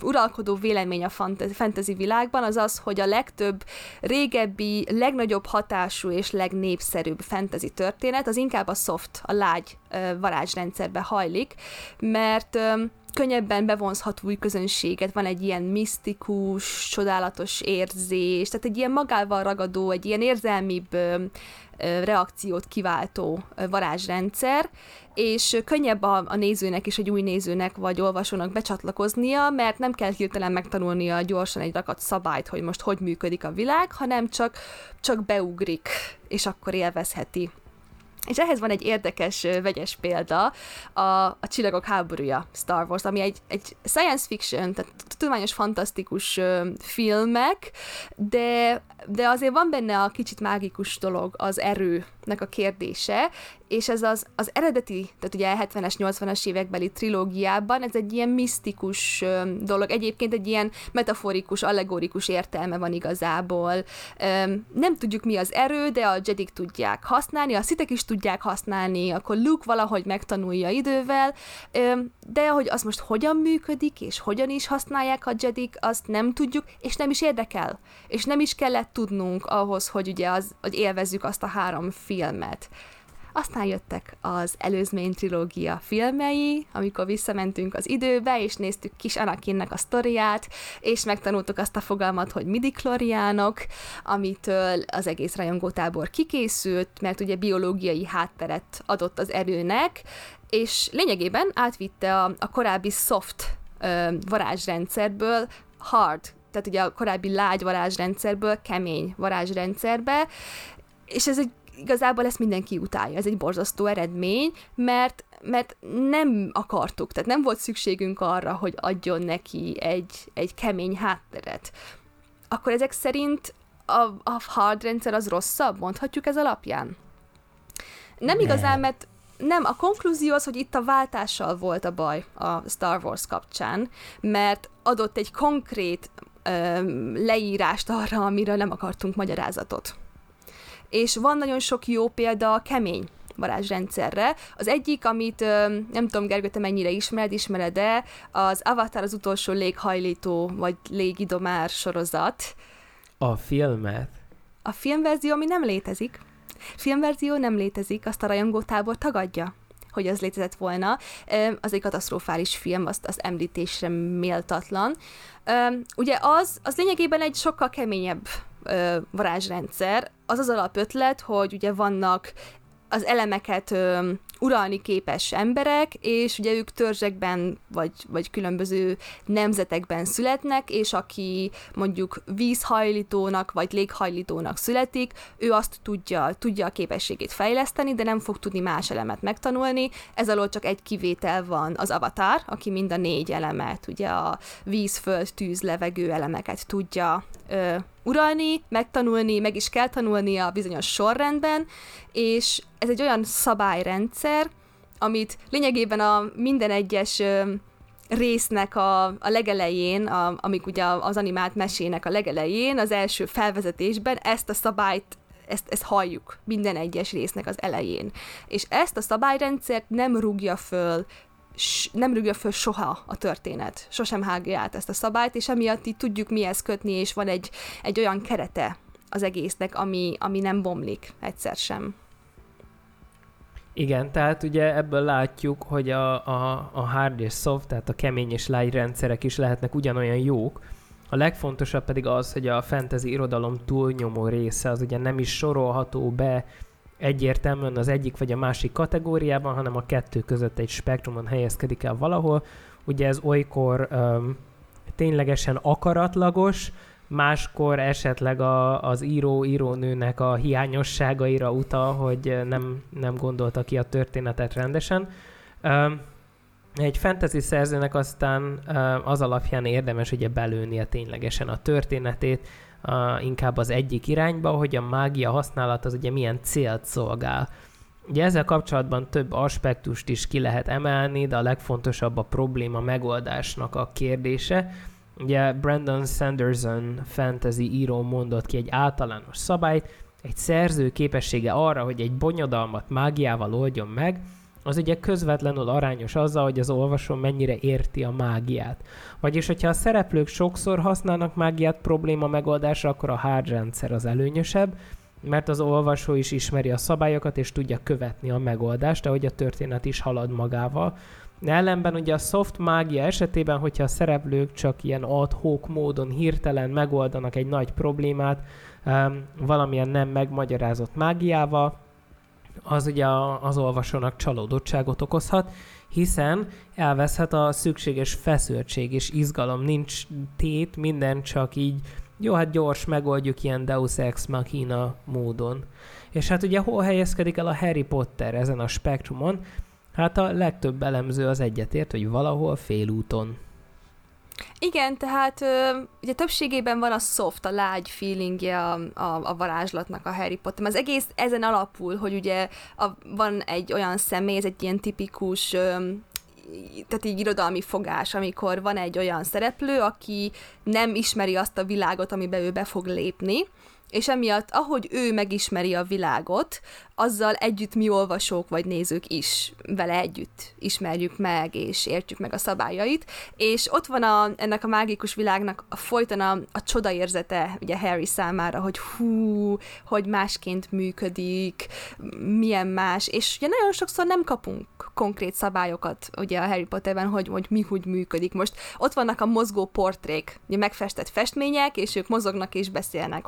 uralkodó vélemény a fantasy világban az az, hogy a legtöbb régebbi, legnagyobb hatású és legnépszerűbb fantasy történet az inkább a soft, a lágy varázsrendszerbe hajlik, mert könnyebben bevonzhat új közönséget, van egy ilyen misztikus, csodálatos érzés, tehát egy ilyen magával ragadó, egy ilyen érzelmibb reakciót kiváltó varázsrendszer, és könnyebb a, a nézőnek is, egy új nézőnek vagy olvasónak becsatlakoznia, mert nem kell hirtelen megtanulnia gyorsan egy rakat szabályt, hogy most hogy működik a világ, hanem csak, csak beugrik, és akkor élvezheti. És ehhez van egy érdekes, vegyes példa, a, a Csillagok háborúja Star Wars, ami egy, egy science fiction, tehát tudományos, fantasztikus filmek, de, de azért van benne a kicsit mágikus dolog, az erőnek a kérdése, és ez az, az eredeti, tehát ugye 70-es, 80-as évekbeli trilógiában ez egy ilyen misztikus dolog, egyébként egy ilyen metaforikus, allegorikus értelme van igazából. Nem tudjuk mi az erő, de a Jedik tudják használni, a szitek is tudják használni, akkor Luke valahogy megtanulja idővel, de hogy az most hogyan működik, és hogyan is használják a Jedik, azt nem tudjuk, és nem is érdekel. És nem is kellett tudnunk ahhoz, hogy ugye az, hogy élvezzük azt a három filmet. Aztán jöttek az előzmény trilógia filmei, amikor visszamentünk az időbe, és néztük kis Anakinnek a sztoriát, és megtanultuk azt a fogalmat, hogy midikloriánok, amitől az egész rajongótábor kikészült, mert ugye biológiai hátteret adott az erőnek, és lényegében átvitte a, a korábbi soft ö, varázsrendszerből hard, tehát ugye a korábbi lágy varázsrendszerből kemény varázsrendszerbe, és ez egy igazából ezt mindenki utálja, ez egy borzasztó eredmény, mert, mert nem akartuk, tehát nem volt szükségünk arra, hogy adjon neki egy, egy kemény hátteret. Akkor ezek szerint a, a hard rendszer az rosszabb, mondhatjuk ez alapján? Nem igazán, mert nem, a konklúzió az, hogy itt a váltással volt a baj a Star Wars kapcsán, mert adott egy konkrét leírást arra, amiről nem akartunk magyarázatot és van nagyon sok jó példa a kemény varázsrendszerre. Az egyik, amit nem tudom, Gergő, te mennyire ismered, ismered-e, az Avatar az utolsó léghajlító, vagy légidomár sorozat. A filmet? A filmverzió, ami nem létezik. Filmverzió nem létezik, azt a rajongótábor tagadja hogy az létezett volna. Az egy katasztrofális film, azt, az említésre méltatlan. Ugye az, az lényegében egy sokkal keményebb varázsrendszer. Az az alapötlet, hogy ugye vannak az elemeket ö, uralni képes emberek, és ugye ők törzsekben, vagy, vagy különböző nemzetekben születnek, és aki mondjuk vízhajlítónak, vagy léghajlítónak születik, ő azt tudja, tudja a képességét fejleszteni, de nem fog tudni más elemet megtanulni. Ez alól csak egy kivétel van, az avatar, aki mind a négy elemet, ugye a víz, föld, tűz, levegő elemeket tudja ö, uralni, megtanulni, meg is kell tanulnia bizonyos sorrendben, és ez egy olyan szabályrendszer, amit lényegében a minden egyes résznek a, a legelején, a, amik ugye az animált mesének a legelején, az első felvezetésben ezt a szabályt ezt, ezt halljuk minden egyes résznek az elején. És ezt a szabályrendszert nem rúgja föl nem rúgja föl soha a történet, sosem hágja át ezt a szabályt, és emiatt így tudjuk mihez kötni, és van egy, egy olyan kerete az egésznek, ami, ami nem bomlik egyszer sem. Igen, tehát ugye ebből látjuk, hogy a, a, a hard és soft, tehát a kemény és light rendszerek is lehetnek ugyanolyan jók. A legfontosabb pedig az, hogy a fantasy irodalom túlnyomó része az ugye nem is sorolható be egyértelműen az egyik vagy a másik kategóriában, hanem a kettő között egy spektrumon helyezkedik el valahol. Ugye ez olykor um, ténylegesen akaratlagos, máskor esetleg a, az író-írónőnek a hiányosságaira utal, hogy nem, nem gondolta ki a történetet rendesen. Um, egy fantasy szerzőnek aztán az alapján érdemes ugye belőnie ténylegesen a történetét, uh, inkább az egyik irányba, hogy a mágia használat az ugye milyen célt szolgál. Ugye ezzel kapcsolatban több aspektust is ki lehet emelni, de a legfontosabb a probléma megoldásnak a kérdése. Ugye Brandon Sanderson fantasy író mondott ki egy általános szabályt, egy szerző képessége arra, hogy egy bonyodalmat mágiával oldjon meg, az ugye közvetlenül arányos azzal, hogy az olvasó mennyire érti a mágiát. Vagyis, hogyha a szereplők sokszor használnak mágiát probléma megoldásra, akkor a hard rendszer az előnyösebb, mert az olvasó is ismeri a szabályokat, és tudja követni a megoldást, ahogy a történet is halad magával. Ellenben ugye a soft mágia esetében, hogyha a szereplők csak ilyen ad hoc módon hirtelen megoldanak egy nagy problémát, um, valamilyen nem megmagyarázott mágiával, az ugye az olvasónak csalódottságot okozhat, hiszen elveszhet a szükséges feszültség és izgalom, nincs tét, minden csak így, jó, hát gyors, megoldjuk ilyen Deus Ex Machina módon. És hát ugye hol helyezkedik el a Harry Potter ezen a spektrumon? Hát a legtöbb elemző az egyetért, hogy valahol félúton. Igen, tehát ugye többségében van a soft, a lágy feelingje a, a, a varázslatnak a Harry Potter. Az egész ezen alapul, hogy ugye a, van egy olyan személy, ez egy ilyen tipikus ö, tehát így irodalmi fogás, amikor van egy olyan szereplő, aki nem ismeri azt a világot, amiben ő be fog lépni, és emiatt, ahogy ő megismeri a világot, azzal együtt mi olvasók vagy nézők is vele együtt ismerjük meg, és értjük meg a szabályait, és ott van a, ennek a mágikus világnak a folyton a, a csoda érzete ugye Harry számára, hogy hú, hogy másként működik, milyen más, és ugye nagyon sokszor nem kapunk konkrét szabályokat ugye a Harry Potterben, hogy, hogy mi hogy működik. Most ott vannak a mozgó portrék, ugye megfestett festmények, és ők mozognak és beszélnek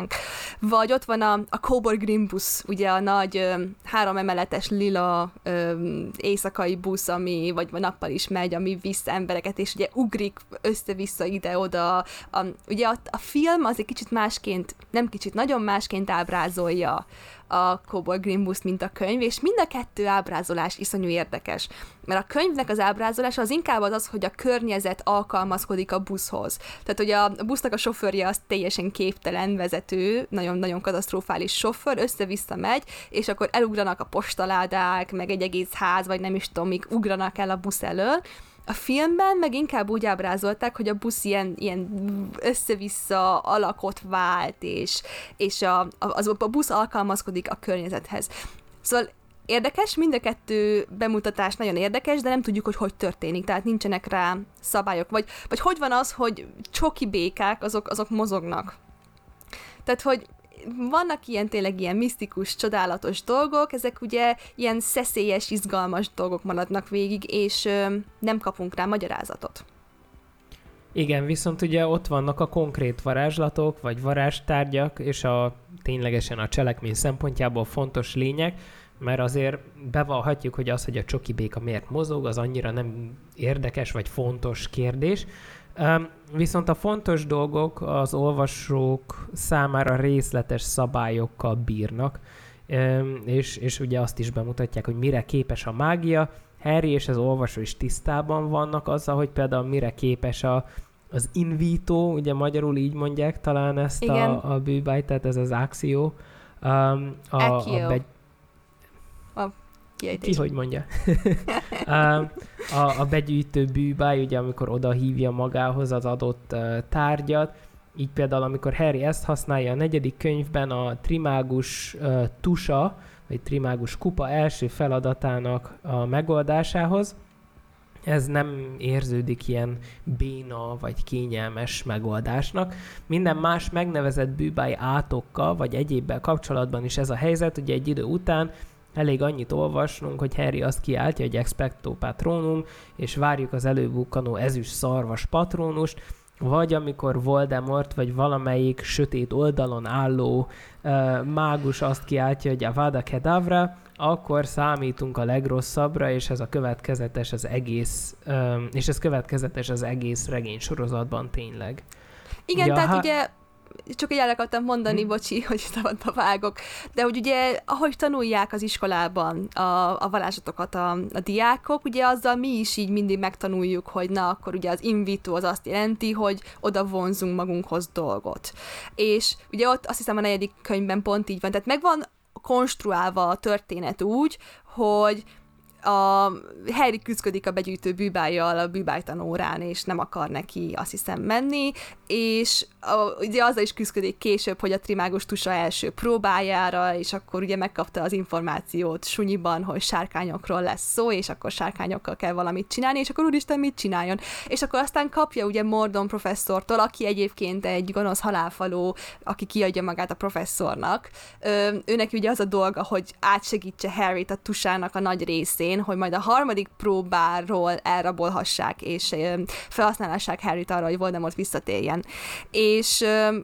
hozzánk. Vagy ott van a, a Cobor Grimbus, ugye a nagy ö, három emeletes lila ö, éjszakai busz, ami vagy nappal is megy, ami visz embereket, és ugye ugrik össze-vissza ide-oda. A, ugye a, a film az egy kicsit másként, nem kicsit, nagyon másként ábrázolja a Cowboy Grimbus, mint a könyv, és mind a kettő ábrázolás iszonyú érdekes. Mert a könyvnek az ábrázolása az inkább az, az hogy a környezet alkalmazkodik a buszhoz. Tehát, hogy a busznak a sofőrje az teljesen képtelen vezető, nagyon-nagyon katasztrofális sofőr, össze-vissza megy, és akkor elugranak a postaládák, meg egy egész ház, vagy nem is tudom, még ugranak el a busz elől, a filmben meg inkább úgy ábrázolták, hogy a busz ilyen, ilyen össze-vissza alakot vált, és, és a, az, a busz alkalmazkodik a környezethez. Szóval érdekes, mind a kettő bemutatás nagyon érdekes, de nem tudjuk, hogy hogy történik, tehát nincsenek rá szabályok. Vagy, vagy hogy van az, hogy csoki békák, azok, azok mozognak. Tehát, hogy vannak ilyen tényleg ilyen misztikus, csodálatos dolgok, ezek ugye ilyen szeszélyes, izgalmas dolgok maradnak végig, és ö, nem kapunk rá magyarázatot. Igen, viszont ugye ott vannak a konkrét varázslatok, vagy varázstárgyak, és a ténylegesen a cselekmény szempontjából fontos lények, mert azért bevallhatjuk, hogy az, hogy a csoki béka miért mozog, az annyira nem érdekes vagy fontos kérdés. Viszont a fontos dolgok az olvasók számára részletes szabályokkal bírnak, és, és ugye azt is bemutatják, hogy mire képes a mágia. Harry és az olvasó is tisztában vannak azzal, hogy például mire képes a, az invito, ugye magyarul így mondják talán ezt Igen. a, a bűbájt, tehát ez az akció. Um, a, a, begy... a Ki hogy mondja? a, a begyűjtő bűbáj, ugye amikor oda hívja magához az adott tárgyat, így például, amikor Harry ezt használja a negyedik könyvben, a Trimágus tusa, vagy Trimágus kupa első feladatának a megoldásához, ez nem érződik ilyen béna vagy kényelmes megoldásnak. Minden más megnevezett bűbáj átokkal vagy egyébbel kapcsolatban is ez a helyzet, ugye egy idő után elég annyit olvasnunk, hogy Harry azt kiáltja, hogy expecto patronum, és várjuk az előbukkanó ezüst szarvas patronust, vagy amikor Voldemort, vagy valamelyik sötét oldalon álló uh, mágus azt kiáltja, hogy Avada Kedavra, akkor számítunk a legrosszabbra, és ez a következetes az egész, um, és ez következetes az egész regény sorozatban tényleg. Igen, ugye, tehát ha... ugye csak egy el akartam mondani, hm. bocsi, hogy szabadba vágok, de hogy ugye, ahogy tanulják az iskolában a, a varázsatokat a, a diákok, ugye azzal mi is így mindig megtanuljuk, hogy na, akkor ugye az invito az azt jelenti, hogy oda vonzunk magunkhoz dolgot. És ugye ott azt hiszem a negyedik könyvben pont így van, tehát megvan konstruálva a történet úgy, hogy a Harry küzdik a begyűjtő bűbájjal a bűbájtanórán, és nem akar neki azt hiszem menni, és a, ugye azzal is küzdik később, hogy a trimágus tusa első próbájára, és akkor ugye megkapta az információt sunyiban, hogy sárkányokról lesz szó, és akkor sárkányokkal kell valamit csinálni, és akkor úristen mit csináljon. És akkor aztán kapja ugye Mordon professzortól, aki egyébként egy gonosz halálfaló, aki kiadja magát a professzornak. Ö, őnek ugye az a dolga, hogy átsegítse Harryt a tusának a nagy részén, hogy majd a harmadik próbáról elrabolhassák, és felhasználhassák Harryt arra, hogy Voldemort visszatérjen és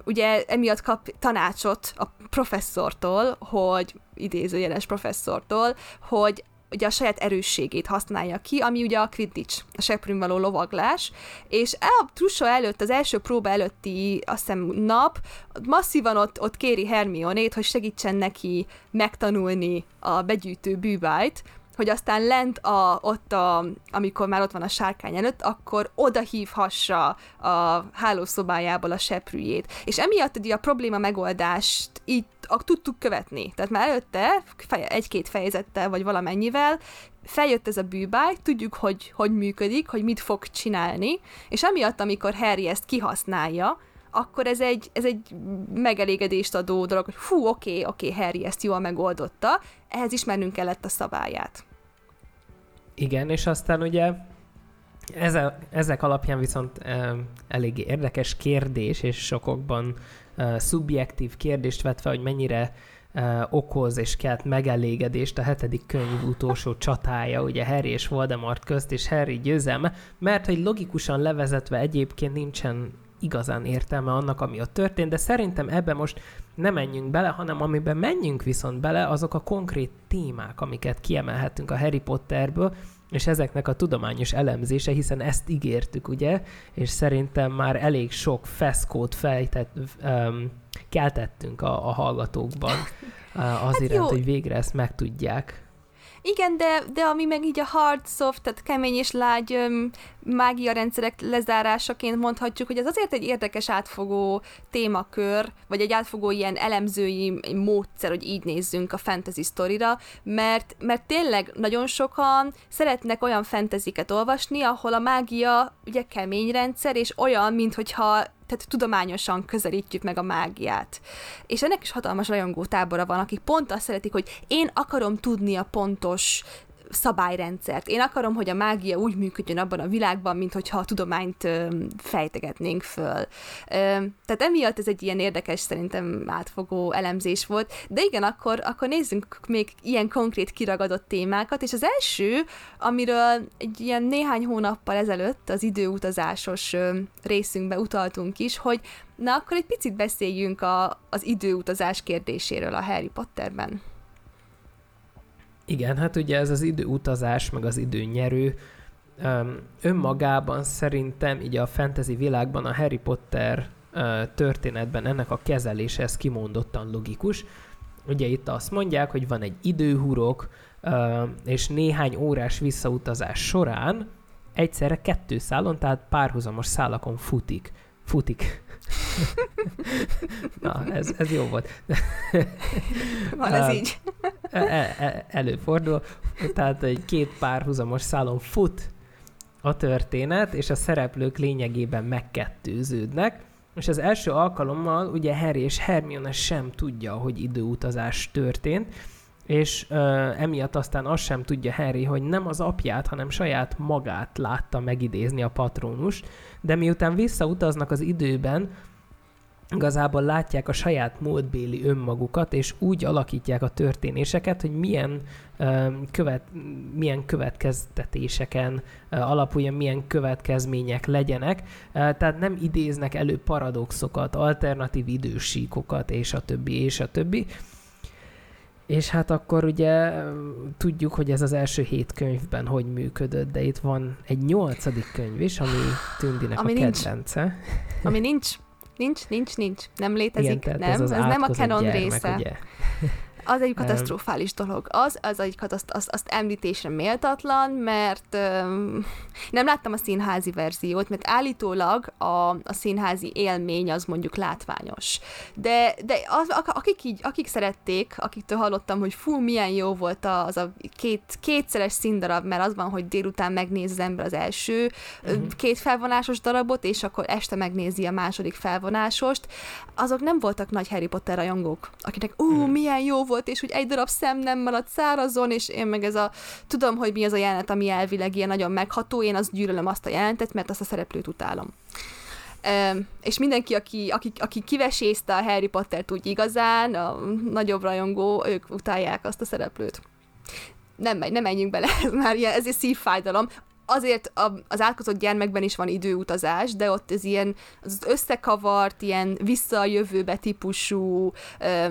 ugye emiatt kap tanácsot a professzortól, hogy idézőjeles professzortól, hogy ugye a saját erősségét használja ki, ami ugye a Quidditch, a seprűn való lovaglás, és a trussa előtt, az első próba előtti, azt hiszem, nap, masszívan ott, ott kéri Hermionét, hogy segítsen neki megtanulni a begyűjtő bűvájt, hogy aztán lent a, ott, a, amikor már ott van a sárkány előtt, akkor oda hívhassa a hálószobájából a seprűjét. És emiatt ugye a probléma megoldást itt a, tudtuk követni. Tehát már előtte egy-két fejezettel, vagy valamennyivel feljött ez a bűbáj, tudjuk, hogy hogy működik, hogy mit fog csinálni, és emiatt, amikor Harry ezt kihasználja, akkor ez egy, ez egy megelégedést adó dolog, hogy fú, oké, oké, okay, Harry ezt jól megoldotta, ehhez ismernünk kellett a szabályát. Igen, és aztán ugye ezek, alapján viszont e, eléggé érdekes kérdés, és sokokban e, szubjektív kérdést vet fel, hogy mennyire okoz és kelt megelégedést a hetedik könyv utolsó csatája, ugye Harry és Voldemort közt, és Harry győzelme, mert hogy logikusan levezetve egyébként nincsen igazán értelme annak, ami ott történt, de szerintem ebbe most nem menjünk bele, hanem amiben menjünk viszont bele, azok a konkrét témák, amiket kiemelhetünk a Harry Potterből, és ezeknek a tudományos elemzése, hiszen ezt ígértük, ugye, és szerintem már elég sok feszkót fejtett, um, keltettünk a, a hallgatókban uh, azért, hát hogy végre ezt megtudják. Igen, de, de ami meg így a hard, soft, tehát kemény és lágy öm, mágia rendszerek lezárásaként mondhatjuk, hogy ez azért egy érdekes átfogó témakör, vagy egy átfogó ilyen elemzői módszer, hogy így nézzünk a fantasy sztorira, mert, mert tényleg nagyon sokan szeretnek olyan fantasyket olvasni, ahol a mágia ugye kemény rendszer, és olyan, mintha tehát tudományosan közelítjük meg a mágiát. És ennek is hatalmas rajongó tábora van, akik pont azt szeretik, hogy én akarom tudni a pontos szabályrendszert. Én akarom, hogy a mágia úgy működjön abban a világban, mint hogyha a tudományt fejtegetnénk föl. Tehát emiatt ez egy ilyen érdekes, szerintem átfogó elemzés volt. De igen, akkor, akkor nézzünk még ilyen konkrét kiragadott témákat, és az első, amiről egy ilyen néhány hónappal ezelőtt az időutazásos részünkbe utaltunk is, hogy na akkor egy picit beszéljünk a, az időutazás kérdéséről a Harry Potterben. Igen, hát ugye ez az időutazás, meg az időnyerő, önmagában szerintem így a fantasy világban a Harry Potter történetben ennek a kezelése ez kimondottan logikus. Ugye itt azt mondják, hogy van egy időhurok, és néhány órás visszautazás során egyszerre kettő szálon, tehát párhuzamos szálakon futik. Futik. Na, ez, ez jó volt. Van ez így. E, e, előfordul. Tehát egy két párhuzamos szálon fut a történet, és a szereplők lényegében megkettőződnek. És az első alkalommal ugye Harry és Hermione sem tudja, hogy időutazás történt, és uh, emiatt aztán azt sem tudja Harry, hogy nem az apját, hanem saját magát látta megidézni a patronus, de miután visszautaznak az időben, igazából látják a saját múltbéli önmagukat, és úgy alakítják a történéseket, hogy milyen, uh, követ, milyen következtetéseken uh, alapuljon, milyen következmények legyenek. Uh, tehát nem idéznek elő paradoxokat, alternatív idősíkokat, és a többi, és a többi. És hát akkor ugye tudjuk, hogy ez az első hét könyvben hogy működött, de itt van egy nyolcadik könyv is, ami Tündinek ami a kedvence. Nincs. Ami nincs Nincs, nincs, nincs. Nem létezik. Igen, nem, ez, ez nem a canon gyermek, része. Ugye? Az egy katasztrofális dolog. Az, az egy kataszt- azt, azt említésre méltatlan, mert öm, nem láttam a színházi verziót, mert állítólag a, a színházi élmény az mondjuk látványos. De, de az, akik, így, akik szerették, akiktől hallottam, hogy fú, milyen jó volt az a két, kétszeres színdarab, mert az van, hogy délután megnéz az ember az első uh-huh. két felvonásos darabot, és akkor este megnézi a második felvonásost, azok nem voltak nagy Harry Potter rajongók, akinek ú, uh-huh. milyen jó volt volt, és hogy egy darab szem nem maradt szárazon, és én meg ez a, tudom, hogy mi az a jelenet, ami elvileg ilyen nagyon megható, én azt gyűlölöm azt a jelentet, mert azt a szereplőt utálom. És mindenki, aki, aki, aki kivesézte a Harry Pottert úgy igazán, a nagyobb rajongó, ők utálják azt a szereplőt. Nem megy, nem menjünk bele, ez már ilyen, ez egy szívfájdalom azért az átkozott gyermekben is van időutazás, de ott ez ilyen az összekavart, ilyen vissza a jövőbe típusú,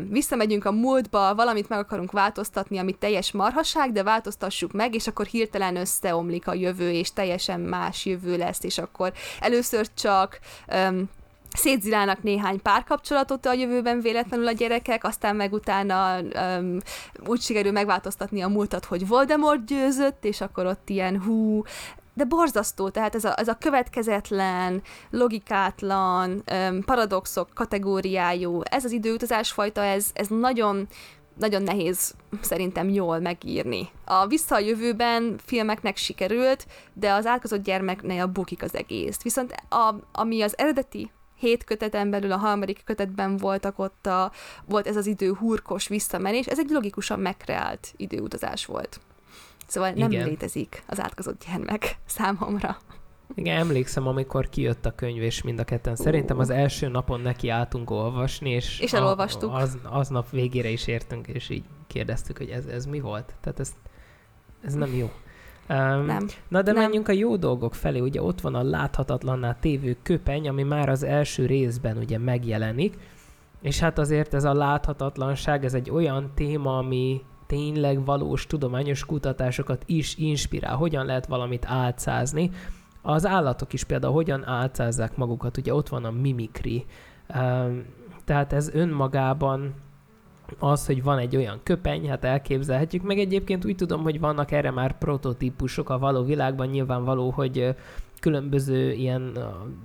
visszamegyünk a múltba, valamit meg akarunk változtatni, ami teljes marhaság, de változtassuk meg, és akkor hirtelen összeomlik a jövő, és teljesen más jövő lesz, és akkor először csak szétzilálnak néhány párkapcsolatot a jövőben véletlenül a gyerekek, aztán meg utána um, úgy sikerül megváltoztatni a múltat, hogy Voldemort győzött, és akkor ott ilyen hú, de borzasztó, tehát ez a, ez a következetlen, logikátlan, um, paradoxok kategóriájú, ez az időutazás fajta, ez, ez nagyon nagyon nehéz szerintem jól megírni. A Vissza a jövőben filmeknek sikerült, de az átkozott gyermeknél bukik az egész. Viszont a, ami az eredeti hét köteten belül a harmadik kötetben voltak ott a, volt ez az idő hurkos visszamenés, ez egy logikusan megkreált időutazás volt. Szóval nem Igen. létezik az átkozott gyermek számomra. Igen, emlékszem, amikor kijött a könyv, és mind a ketten. Szerintem az első napon neki álltunk olvasni, és, és elolvastuk. A, az, aznap végére is értünk, és így kérdeztük, hogy ez, ez mi volt. Tehát ez, ez nem jó. Um, nem. Na de nem. menjünk a jó dolgok felé, ugye ott van a láthatatlanná tévő köpeny, ami már az első részben ugye megjelenik, és hát azért ez a láthatatlanság, ez egy olyan téma, ami tényleg valós tudományos kutatásokat is inspirál, hogyan lehet valamit álcázni. Az állatok is például hogyan álcázzák magukat, ugye ott van a mimikri, um, tehát ez önmagában az, hogy van egy olyan köpeny, hát elképzelhetjük, meg egyébként úgy tudom, hogy vannak erre már prototípusok a való világban, nyilvánvaló, hogy különböző ilyen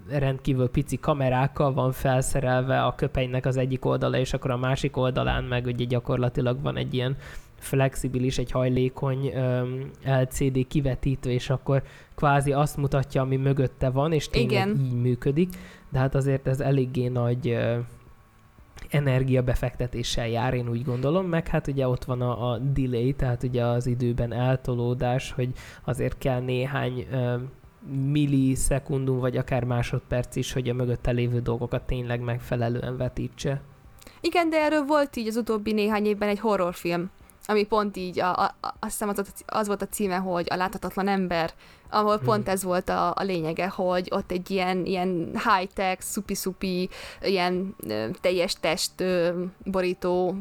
rendkívül pici kamerákkal van felszerelve a köpenynek az egyik oldala, és akkor a másik oldalán meg ugye gyakorlatilag van egy ilyen flexibilis, egy hajlékony um, LCD kivetítő, és akkor kvázi azt mutatja, ami mögötte van, és tényleg Igen. így működik, de hát azért ez eléggé nagy uh, energiabefektetéssel jár, én úgy gondolom, meg hát ugye ott van a, a delay, tehát ugye az időben eltolódás, hogy azért kell néhány millisekundum, vagy akár másodperc is, hogy a mögötte lévő dolgokat tényleg megfelelően vetítse. Igen, de erről volt így az utóbbi néhány évben egy horrorfilm, ami pont így, a, a, azt hiszem az, az volt a címe, hogy a láthatatlan ember, ahol hmm. pont ez volt a, a lényege, hogy ott egy ilyen, ilyen high-tech, szupi-szupi, ilyen ö, teljes test ö, borító,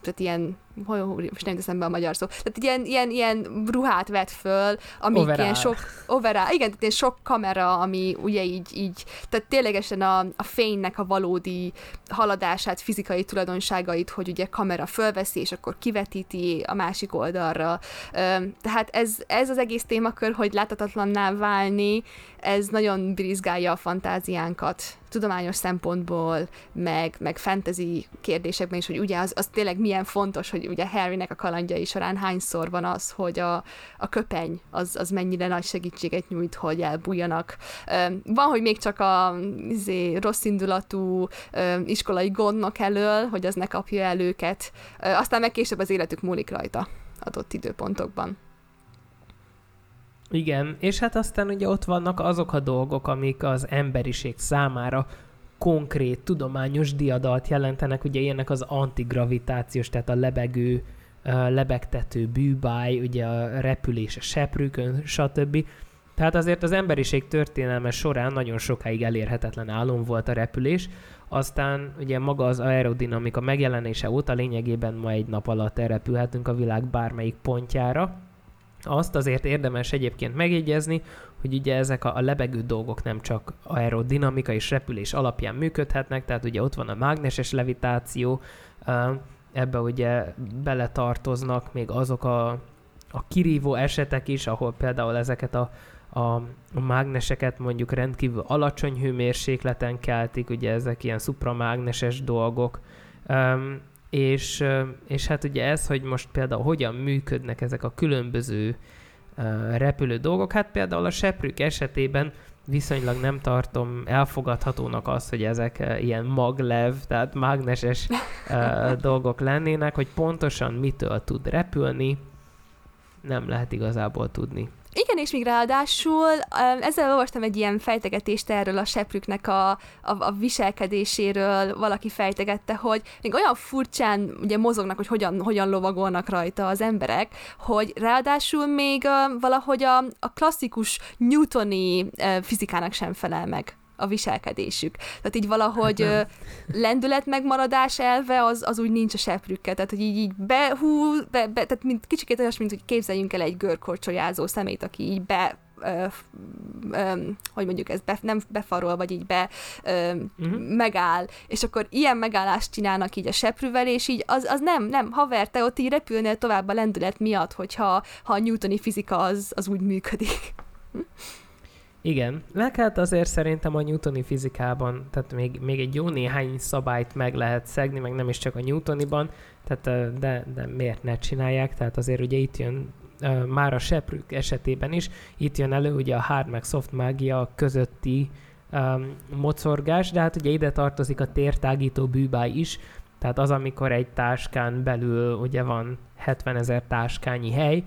tehát ilyen hogy, most nem teszem be a magyar szó, tehát ilyen, ilyen, ilyen ruhát vett föl, ami ilyen sok, overall, igen, tehát ilyen sok kamera, ami ugye így, így tehát ténylegesen a, a fénynek a valódi haladását, fizikai tulajdonságait, hogy ugye kamera fölveszi, és akkor kivetíti a másik oldalra. Tehát ez, ez az egész témakör, hogy láthatatlanná válni, ez nagyon brizgálja a fantáziánkat tudományos szempontból, meg, meg fantasy kérdésekben is, hogy ugye az, az tényleg milyen fontos, hogy ugye Harrynek a kalandjai során hányszor van az, hogy a, a köpeny az, az mennyire nagy segítséget nyújt, hogy elbújjanak. Van, hogy még csak a izé, rossz indulatú iskolai gondnok elől, hogy az ne kapja el őket, aztán meg később az életük múlik rajta adott időpontokban. Igen, és hát aztán ugye ott vannak azok a dolgok, amik az emberiség számára konkrét, tudományos diadalt jelentenek, ugye ilyenek az antigravitációs, tehát a lebegő, lebegtető bűbáj, ugye a repülés a seprűkön, stb. Tehát azért az emberiség történelme során nagyon sokáig elérhetetlen álom volt a repülés, aztán ugye maga az aerodinamika megjelenése óta lényegében ma egy nap alatt elrepülhetünk a világ bármelyik pontjára, azt azért érdemes egyébként megjegyezni, hogy ugye ezek a, a lebegő dolgok nem csak aerodinamika és repülés alapján működhetnek, tehát ugye ott van a mágneses levitáció, ebbe ugye beletartoznak még azok a, a kirívó esetek is, ahol például ezeket a, a, mágneseket mondjuk rendkívül alacsony hőmérsékleten keltik, ugye ezek ilyen supramágneses dolgok, és, és hát ugye ez, hogy most például hogyan működnek ezek a különböző repülő dolgok, hát például a seprők esetében viszonylag nem tartom elfogadhatónak azt, hogy ezek ilyen maglev, tehát mágneses dolgok lennének, hogy pontosan mitől tud repülni, nem lehet igazából tudni. Igen, és még ráadásul ezzel olvastam egy ilyen fejtegetést erről a seprüknek a, a, a viselkedéséről, valaki fejtegette, hogy még olyan furcsán ugye mozognak, hogy hogyan, hogyan lovagolnak rajta az emberek, hogy ráadásul még valahogy a, a klasszikus newtoni fizikának sem felel meg a viselkedésük. Tehát így valahogy hát lendület megmaradás elve az, az úgy nincs a seprükkel. Tehát, hogy így, így behú, be, be, tehát mint, kicsikét olyan, mint hogy képzeljünk el egy görkorcsolyázó szemét, aki így be Ö, ö, hogy mondjuk ez be, nem befarol, vagy így be ö, uh-huh. megáll, és akkor ilyen megállást csinálnak így a seprűvel, és így az, az nem, nem, haver, te ott így repülnél tovább a lendület miatt, hogyha ha a newtoni fizika az, az úgy működik. Igen, le kellett azért szerintem a newtoni fizikában, tehát még, még egy jó néhány szabályt meg lehet szegni, meg nem is csak a newtoniban, tehát de, de miért ne csinálják, tehát azért ugye itt jön már a seprők esetében is, itt jön elő ugye a hard meg soft mágia közötti um, mocorgás, de hát ugye ide tartozik a tértágító bűbáj is, tehát az, amikor egy táskán belül ugye van 70 ezer táskányi hely,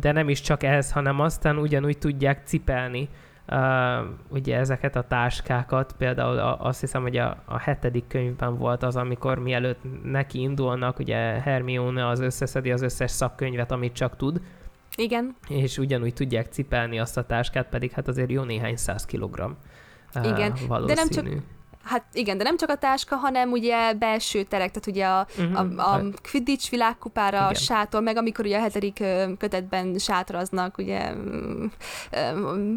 de nem is csak ez, hanem aztán ugyanúgy tudják cipelni uh, ugye ezeket a táskákat, például azt hiszem, hogy a, a hetedik könyvben volt az, amikor mielőtt neki indulnak, ugye Hermione az összeszedi az összes szakkönyvet, amit csak tud. Igen. És ugyanúgy tudják cipelni azt a táskát, pedig hát azért jó néhány száz kilogramm. Igen, uh, de nem csak Hát igen, de nem csak a táska, hanem ugye belső terek, tehát ugye a, uh-huh. a, a Quidditch világkupára igen. a sátor, meg amikor ugye a hetedik kötetben sátraznak, ugye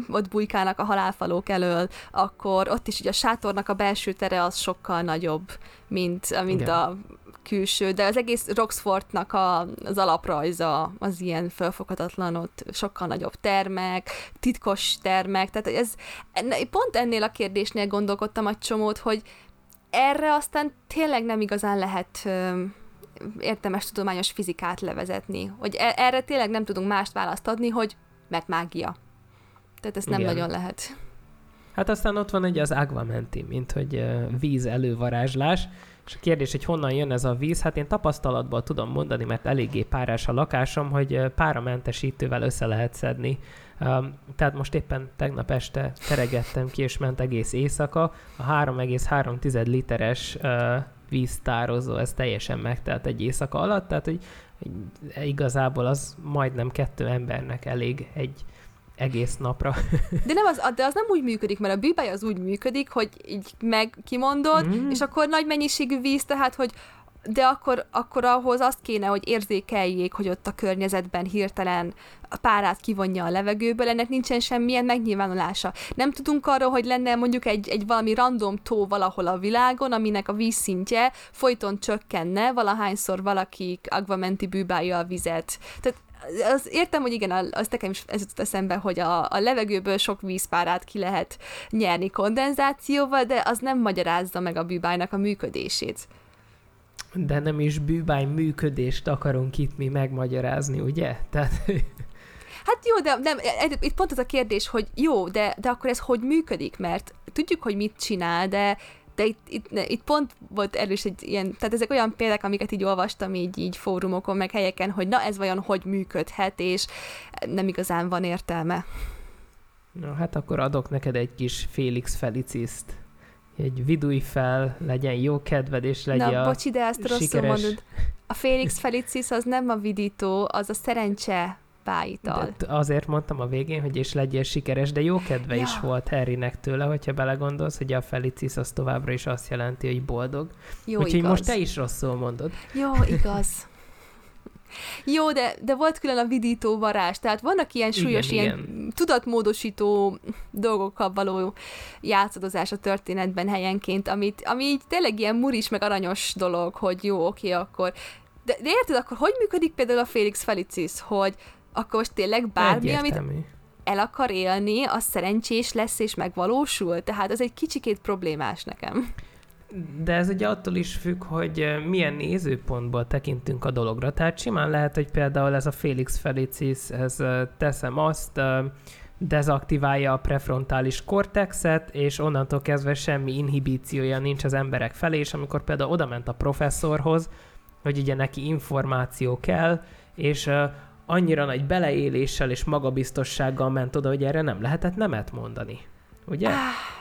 ott bujkálnak a halálfalók elől, akkor ott is ugye a sátornak a belső tere az sokkal nagyobb, mint, mint a külső, de az egész Roxfortnak a, az alaprajza az ilyen felfoghatatlan, ott sokkal nagyobb termek, titkos termek, tehát ez, pont ennél a kérdésnél gondolkodtam egy csomót, hogy erre aztán tényleg nem igazán lehet értelmes tudományos fizikát levezetni, hogy e, erre tényleg nem tudunk mást választ adni, hogy mert mágia. Tehát ezt nem Igen. nagyon lehet. Hát aztán ott van egy az Agvamenti, mint hogy víz elővarázslás, és a kérdés, hogy honnan jön ez a víz, hát én tapasztalatból tudom mondani, mert eléggé párás a lakásom, hogy páramentesítővel össze lehet szedni. Tehát most éppen tegnap este teregettem ki, és ment egész éjszaka. A 3,3 literes víztározó, ez teljesen megtelt egy éjszaka alatt, tehát hogy igazából az majdnem kettő embernek elég egy egész napra. De, nem az, de az nem úgy működik, mert a bűbáj az úgy működik, hogy így meg kimondod, mm. és akkor nagy mennyiségű víz, tehát hogy de akkor, akkor ahhoz azt kéne, hogy érzékeljék, hogy ott a környezetben hirtelen a párát kivonja a levegőből, ennek nincsen semmilyen megnyilvánulása. Nem tudunk arról, hogy lenne mondjuk egy, egy valami random tó valahol a világon, aminek a vízszintje folyton csökkenne, valahányszor valaki agvamenti bűbálja a vizet. Tehát az értem, hogy igen, az nekem is ez jutott eszembe, hogy a, a levegőből sok vízpárát ki lehet nyerni kondenzációval, de az nem magyarázza meg a bűbájnak a működését. De nem is bűbáj működést akarunk itt mi megmagyarázni, ugye? Tehát... Hát jó, de nem, itt pont az a kérdés, hogy jó, de, de akkor ez hogy működik? Mert tudjuk, hogy mit csinál, de de itt, itt, itt pont volt erős egy ilyen, tehát ezek olyan példák, amiket így olvastam így, így fórumokon, meg helyeken, hogy na ez vajon hogy működhet, és nem igazán van értelme. Na hát akkor adok neked egy kis Félix Feliciszt. Egy vidulj fel, legyen jó kedved, és legyen Na, bocsi, de ezt sikeres... rosszul mondod. A Félix Felicis az nem a vidító, az a szerencse páital. De azért mondtam a végén, hogy és legyél sikeres, de jó kedve ja. is volt Harrynek tőle, hogyha belegondolsz, hogy a Felicis az továbbra is azt jelenti, hogy boldog. Jó, Úgyhogy igaz. most te is rosszul mondod. Jó, igaz. Jó, de, de volt külön a vidító varázs, tehát vannak ilyen súlyos, igen, ilyen igen. tudatmódosító dolgokkal való játszadozás a történetben helyenként, amit, ami így tényleg ilyen muris meg aranyos dolog, hogy jó, oké, akkor de, de érted, akkor hogy működik például a Félix Felicis, hogy akkor most tényleg bármi, Egyértelmű. amit el akar élni, az szerencsés lesz és megvalósul? Tehát ez egy kicsikét problémás nekem. De ez ugye attól is függ, hogy milyen nézőpontból tekintünk a dologra. Tehát simán lehet, hogy például ez a Felix Felicis, ez teszem azt, dezaktiválja a prefrontális kortexet, és onnantól kezdve semmi inhibíciója nincs az emberek felé, és amikor például oda ment a professzorhoz, hogy ugye neki információ kell, és annyira nagy beleéléssel és magabiztossággal ment oda, hogy erre nem lehetett nemet mondani. Ugye? Ah,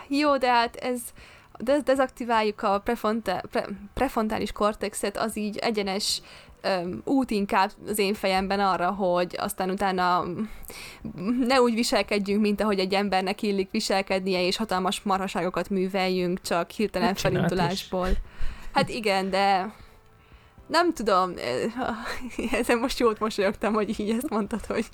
jó, de hát ez de dezaktiváljuk a prefronta, pre, prefrontális kortexet, az így egyenes um, út inkább az én fejemben arra, hogy aztán utána ne úgy viselkedjünk, mint ahogy egy embernek illik viselkednie, és hatalmas marhaságokat műveljünk csak hirtelen felindulásból. Hát igen, de nem tudom, ezen most jót mosolyogtam, hogy így ezt mondtad, hogy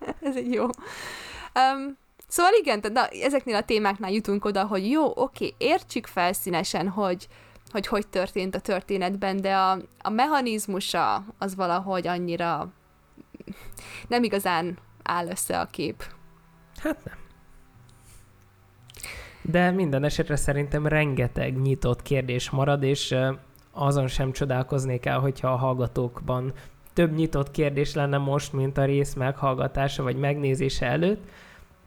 ez egy jó. Um, szóval igen, tehát na, ezeknél a témáknál jutunk oda, hogy jó, oké, értsük felszínesen, hogy, hogy hogy történt a történetben, de a, a mechanizmusa az valahogy annyira nem igazán áll össze a kép. Hát nem. De minden esetre szerintem rengeteg nyitott kérdés marad, és azon sem csodálkoznék el, hogyha a hallgatókban több nyitott kérdés lenne most, mint a rész meghallgatása vagy megnézése előtt,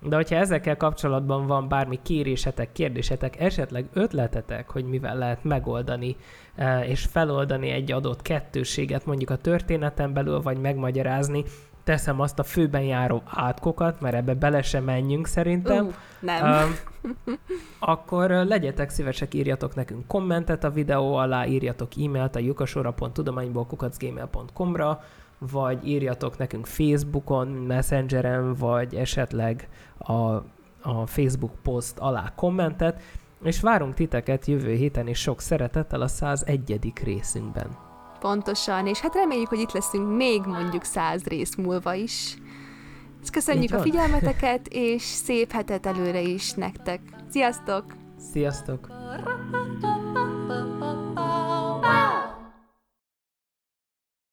de hogyha ezekkel kapcsolatban van bármi kérésetek, kérdésetek, esetleg ötletetek, hogy mivel lehet megoldani e, és feloldani egy adott kettőséget mondjuk a történeten belül, vagy megmagyarázni, teszem azt a főben járó átkokat, mert ebbe bele sem menjünk szerintem. Uh, nem. Uh, akkor legyetek szívesek, írjatok nekünk kommentet a videó alá, írjatok e-mailt a lyukasora.tudományból.gmail.com-ra, vagy írjatok nekünk Facebookon, Messengeren, vagy esetleg a, a Facebook post alá kommentet, és várunk titeket jövő héten is sok szeretettel a 101. részünkben. Pontosan, és hát reméljük, hogy itt leszünk még mondjuk száz rész múlva is. Ezt köszönjük a figyelmeteket, és szép hetet előre is nektek. Sziasztok! Sziasztok!